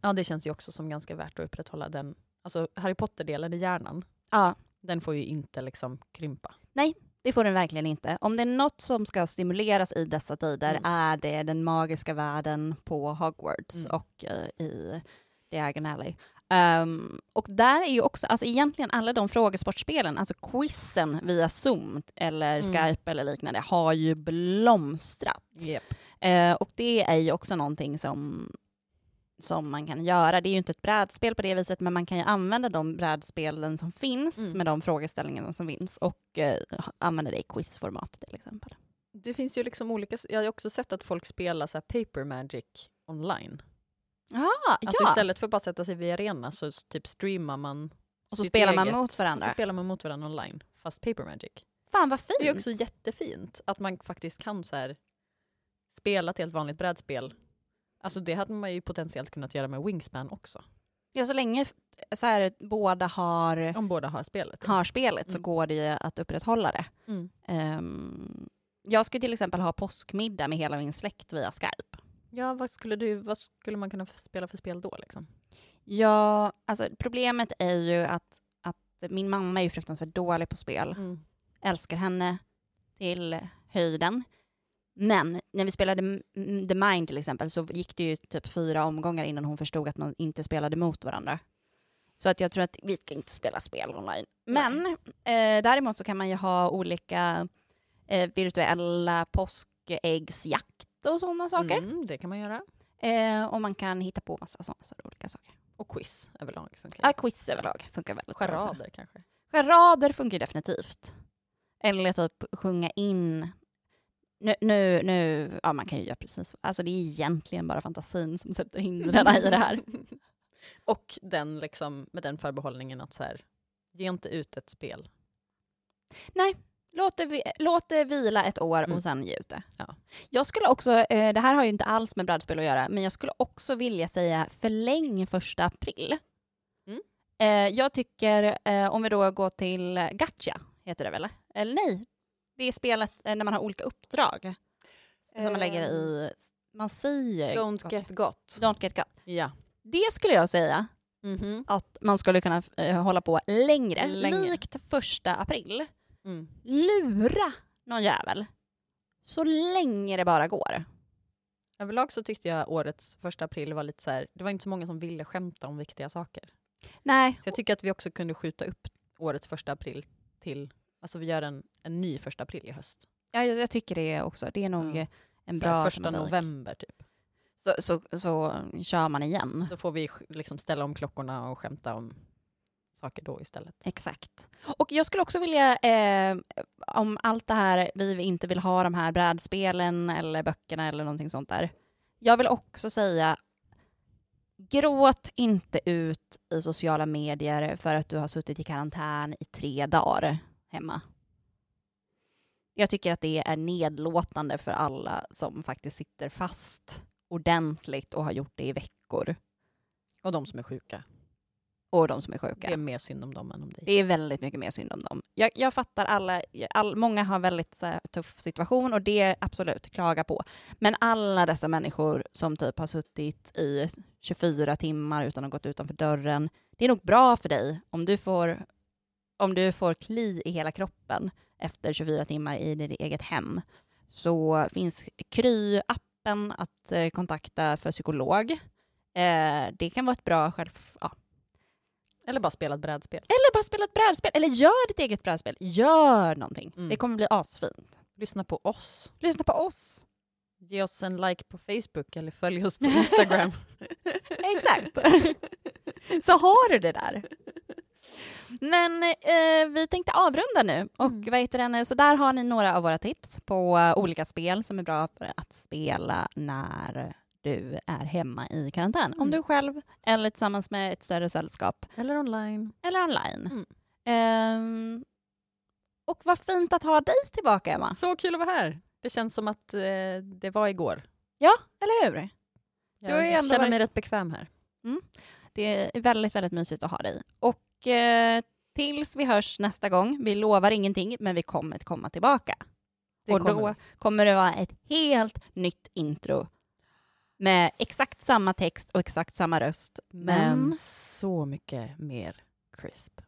Speaker 2: Ja, det känns ju också som ganska värt att upprätthålla den. Alltså Harry Potter-delen i hjärnan,
Speaker 1: Ja,
Speaker 2: den får ju inte liksom krympa.
Speaker 1: det får den verkligen inte. Om det är något som ska stimuleras i dessa tider
Speaker 2: Mm.
Speaker 1: är det den magiska världen på Hogwarts
Speaker 2: Mm.
Speaker 1: och eh, i Diagon Alley. Ehm, och där är ju också, alltså egentligen alla de frågesportspelen, alltså quizen via Zoom eller
Speaker 2: Mm.
Speaker 1: Skype eller liknande, har ju blomstrat.
Speaker 2: Yep.
Speaker 1: Eh, och det är ju också någonting som, som man kan göra. Det är ju inte ett brädspel på det viset, men man kan ju använda de brädspelen som finns
Speaker 2: Mm.
Speaker 1: med de frågeställningarna som finns och eh, använda det i quizformat till exempel.
Speaker 2: Det finns ju liksom olika, jag har också sett att folk spelar så paper magic online.
Speaker 1: Aha,
Speaker 2: Alltså
Speaker 1: ja!
Speaker 2: istället för att bara sätta sig vid arena så typ streamar man
Speaker 1: Och så spelar man
Speaker 2: eget-
Speaker 1: mot varandra.
Speaker 2: Så spelar man mot varandra online, fast paper magic.
Speaker 1: Fan vad fint!
Speaker 2: Det är också jättefint att man faktiskt kan så här, spela ett helt vanligt brädspel. Alltså det hade man ju potentiellt kunnat göra med Wingspan också.
Speaker 1: Ja, så länge så här, båda har,
Speaker 2: Om båda har spelet.
Speaker 1: har spelet så
Speaker 2: Mm.
Speaker 1: går det ju att upprätthålla det.
Speaker 2: Mm.
Speaker 1: Ehm, jag skulle till exempel ha påskmiddag med hela min släkt via Skype.
Speaker 2: Ja, vad skulle, du, vad skulle man kunna spela för spel då? Liksom?
Speaker 1: Ja, alltså problemet är ju att, att min mamma är ju fruktansvärt dålig på spel.
Speaker 2: Mm.
Speaker 1: Älskar henne till höjden. Men när vi spelade The Mind till exempel så gick det ju typ fyra omgångar innan hon förstod att man inte spelade mot varandra. Så att jag tror att vi ska inte spela spel online. Men eh, däremot så kan man ju ha olika eh, virtuella påskäggsjakt och sådana saker.
Speaker 2: Mm, det kan man göra.
Speaker 1: Eh, och man kan hitta på massa sådana så olika saker.
Speaker 2: Och quiz överlag funkar
Speaker 1: Ja,
Speaker 2: ju.
Speaker 1: quiz överlag funkar väldigt bra också.
Speaker 2: Charader kanske.
Speaker 1: Charader funkar definitivt. Eller typ sjunga in. Nu, nu, nu, ja man kan ju göra precis, alltså det är egentligen bara fantasin som sätter hindren i det här.
Speaker 2: Och den liksom, med den förbehållningen att så här, ge inte ut ett spel.
Speaker 1: Låt det, låt det vila ett år
Speaker 2: Mm.
Speaker 1: och sen ge ut det.
Speaker 2: Ja.
Speaker 1: Jag skulle också, eh, det här har ju inte alls med brädspel att göra, men jag skulle också vilja säga förläng första april.
Speaker 2: Mm.
Speaker 1: Eh, jag tycker, eh, om vi då går till Gacha, heter det väl? Eller nej, det är spelet när man har olika uppdrag. Som man lägger i, man säger...
Speaker 2: Don't get got.
Speaker 1: Don't get got.
Speaker 2: Ja.
Speaker 1: Det skulle jag säga
Speaker 2: Mhm.
Speaker 1: att man skulle kunna hålla på längre,
Speaker 2: Länge.
Speaker 1: likt första april.
Speaker 2: Mm.
Speaker 1: Lura någon jävel så länge det bara går.
Speaker 2: Överlag så tyckte jag årets första april var lite så här, det var inte så många som ville skämta om viktiga saker.
Speaker 1: Nej,
Speaker 2: Så jag tycker att vi också kunde skjuta upp årets första april till, alltså vi gör en, en ny första april i höst.
Speaker 1: ja, jag, jag tycker det också. Det är nog eh, en bra
Speaker 2: första
Speaker 1: tematik.
Speaker 2: november typ.
Speaker 1: Så, så, så kör man igen.
Speaker 2: Så får vi liksom ställa om klockorna och skämta om saker då istället.
Speaker 1: Exakt. Och jag skulle också vilja, eh, om allt det här, vi inte vill ha de här brädspelen eller böckerna eller någonting sånt där. Jag vill också säga, gråt inte ut i sociala medier för att du har suttit i karantän i tre dagar hemma. Jag tycker att det är nedlåtande för alla som faktiskt sitter fast ordentligt och har gjort det i veckor.
Speaker 2: Och de som är sjuka.
Speaker 1: Och de som är sjuka.
Speaker 2: Det är mer synd om dem än om dig.
Speaker 1: Det är väldigt mycket mer synd om dem. Jag, jag fattar alla, all, många har väldigt så här, tuff situation och det är absolut, klaga på. Men alla dessa människor som typ har suttit i 24 timmar utan att gått utanför dörren, det är nog bra för dig om du får, om du får kli i hela kroppen efter 24 timmar i ditt eget hem. Så finns Kry-appen att eh, kontakta för psykolog. Eh, det kan vara ett bra själv... Ja,
Speaker 2: Eller bara spela ett brädspel.
Speaker 1: eller bara spela ett brädspel, eller gör ditt eget brädspel. Gör någonting.
Speaker 2: Mm.
Speaker 1: Det kommer bli asfint.
Speaker 2: Lyssna på oss.
Speaker 1: Lyssna på oss.
Speaker 2: Ge oss en like på Facebook eller följ oss på Instagram.
Speaker 1: Exakt. Så har du det där. Men eh, vi tänkte avrunda nu och
Speaker 2: Mm.
Speaker 1: vad heter den? så där har ni några av våra tips på eh, olika spel som är bra för att spela när du är hemma i karantän. Om
Speaker 2: Mm.
Speaker 1: du är själv eller tillsammans med ett större sällskap
Speaker 2: eller online.
Speaker 1: eller online.
Speaker 2: Mm.
Speaker 1: Ehm, och vad fint att ha dig tillbaka, Emma.
Speaker 2: Så kul att vara här. Det känns som att eh, det var igår.
Speaker 1: Ja, eller hur?
Speaker 2: Jag, jag känner
Speaker 1: varit-
Speaker 2: mig rätt bekväm här.
Speaker 1: Det är väldigt, väldigt mysigt att ha dig. Och eh, tills vi hörs nästa gång, vi lovar ingenting, men vi kommer att komma tillbaka.
Speaker 2: Det
Speaker 1: och då
Speaker 2: kommer vi.
Speaker 1: kommer det vara ett helt nytt intro med exakt samma text och exakt samma röst.
Speaker 2: Men
Speaker 1: Men
Speaker 2: så mycket mer crisp.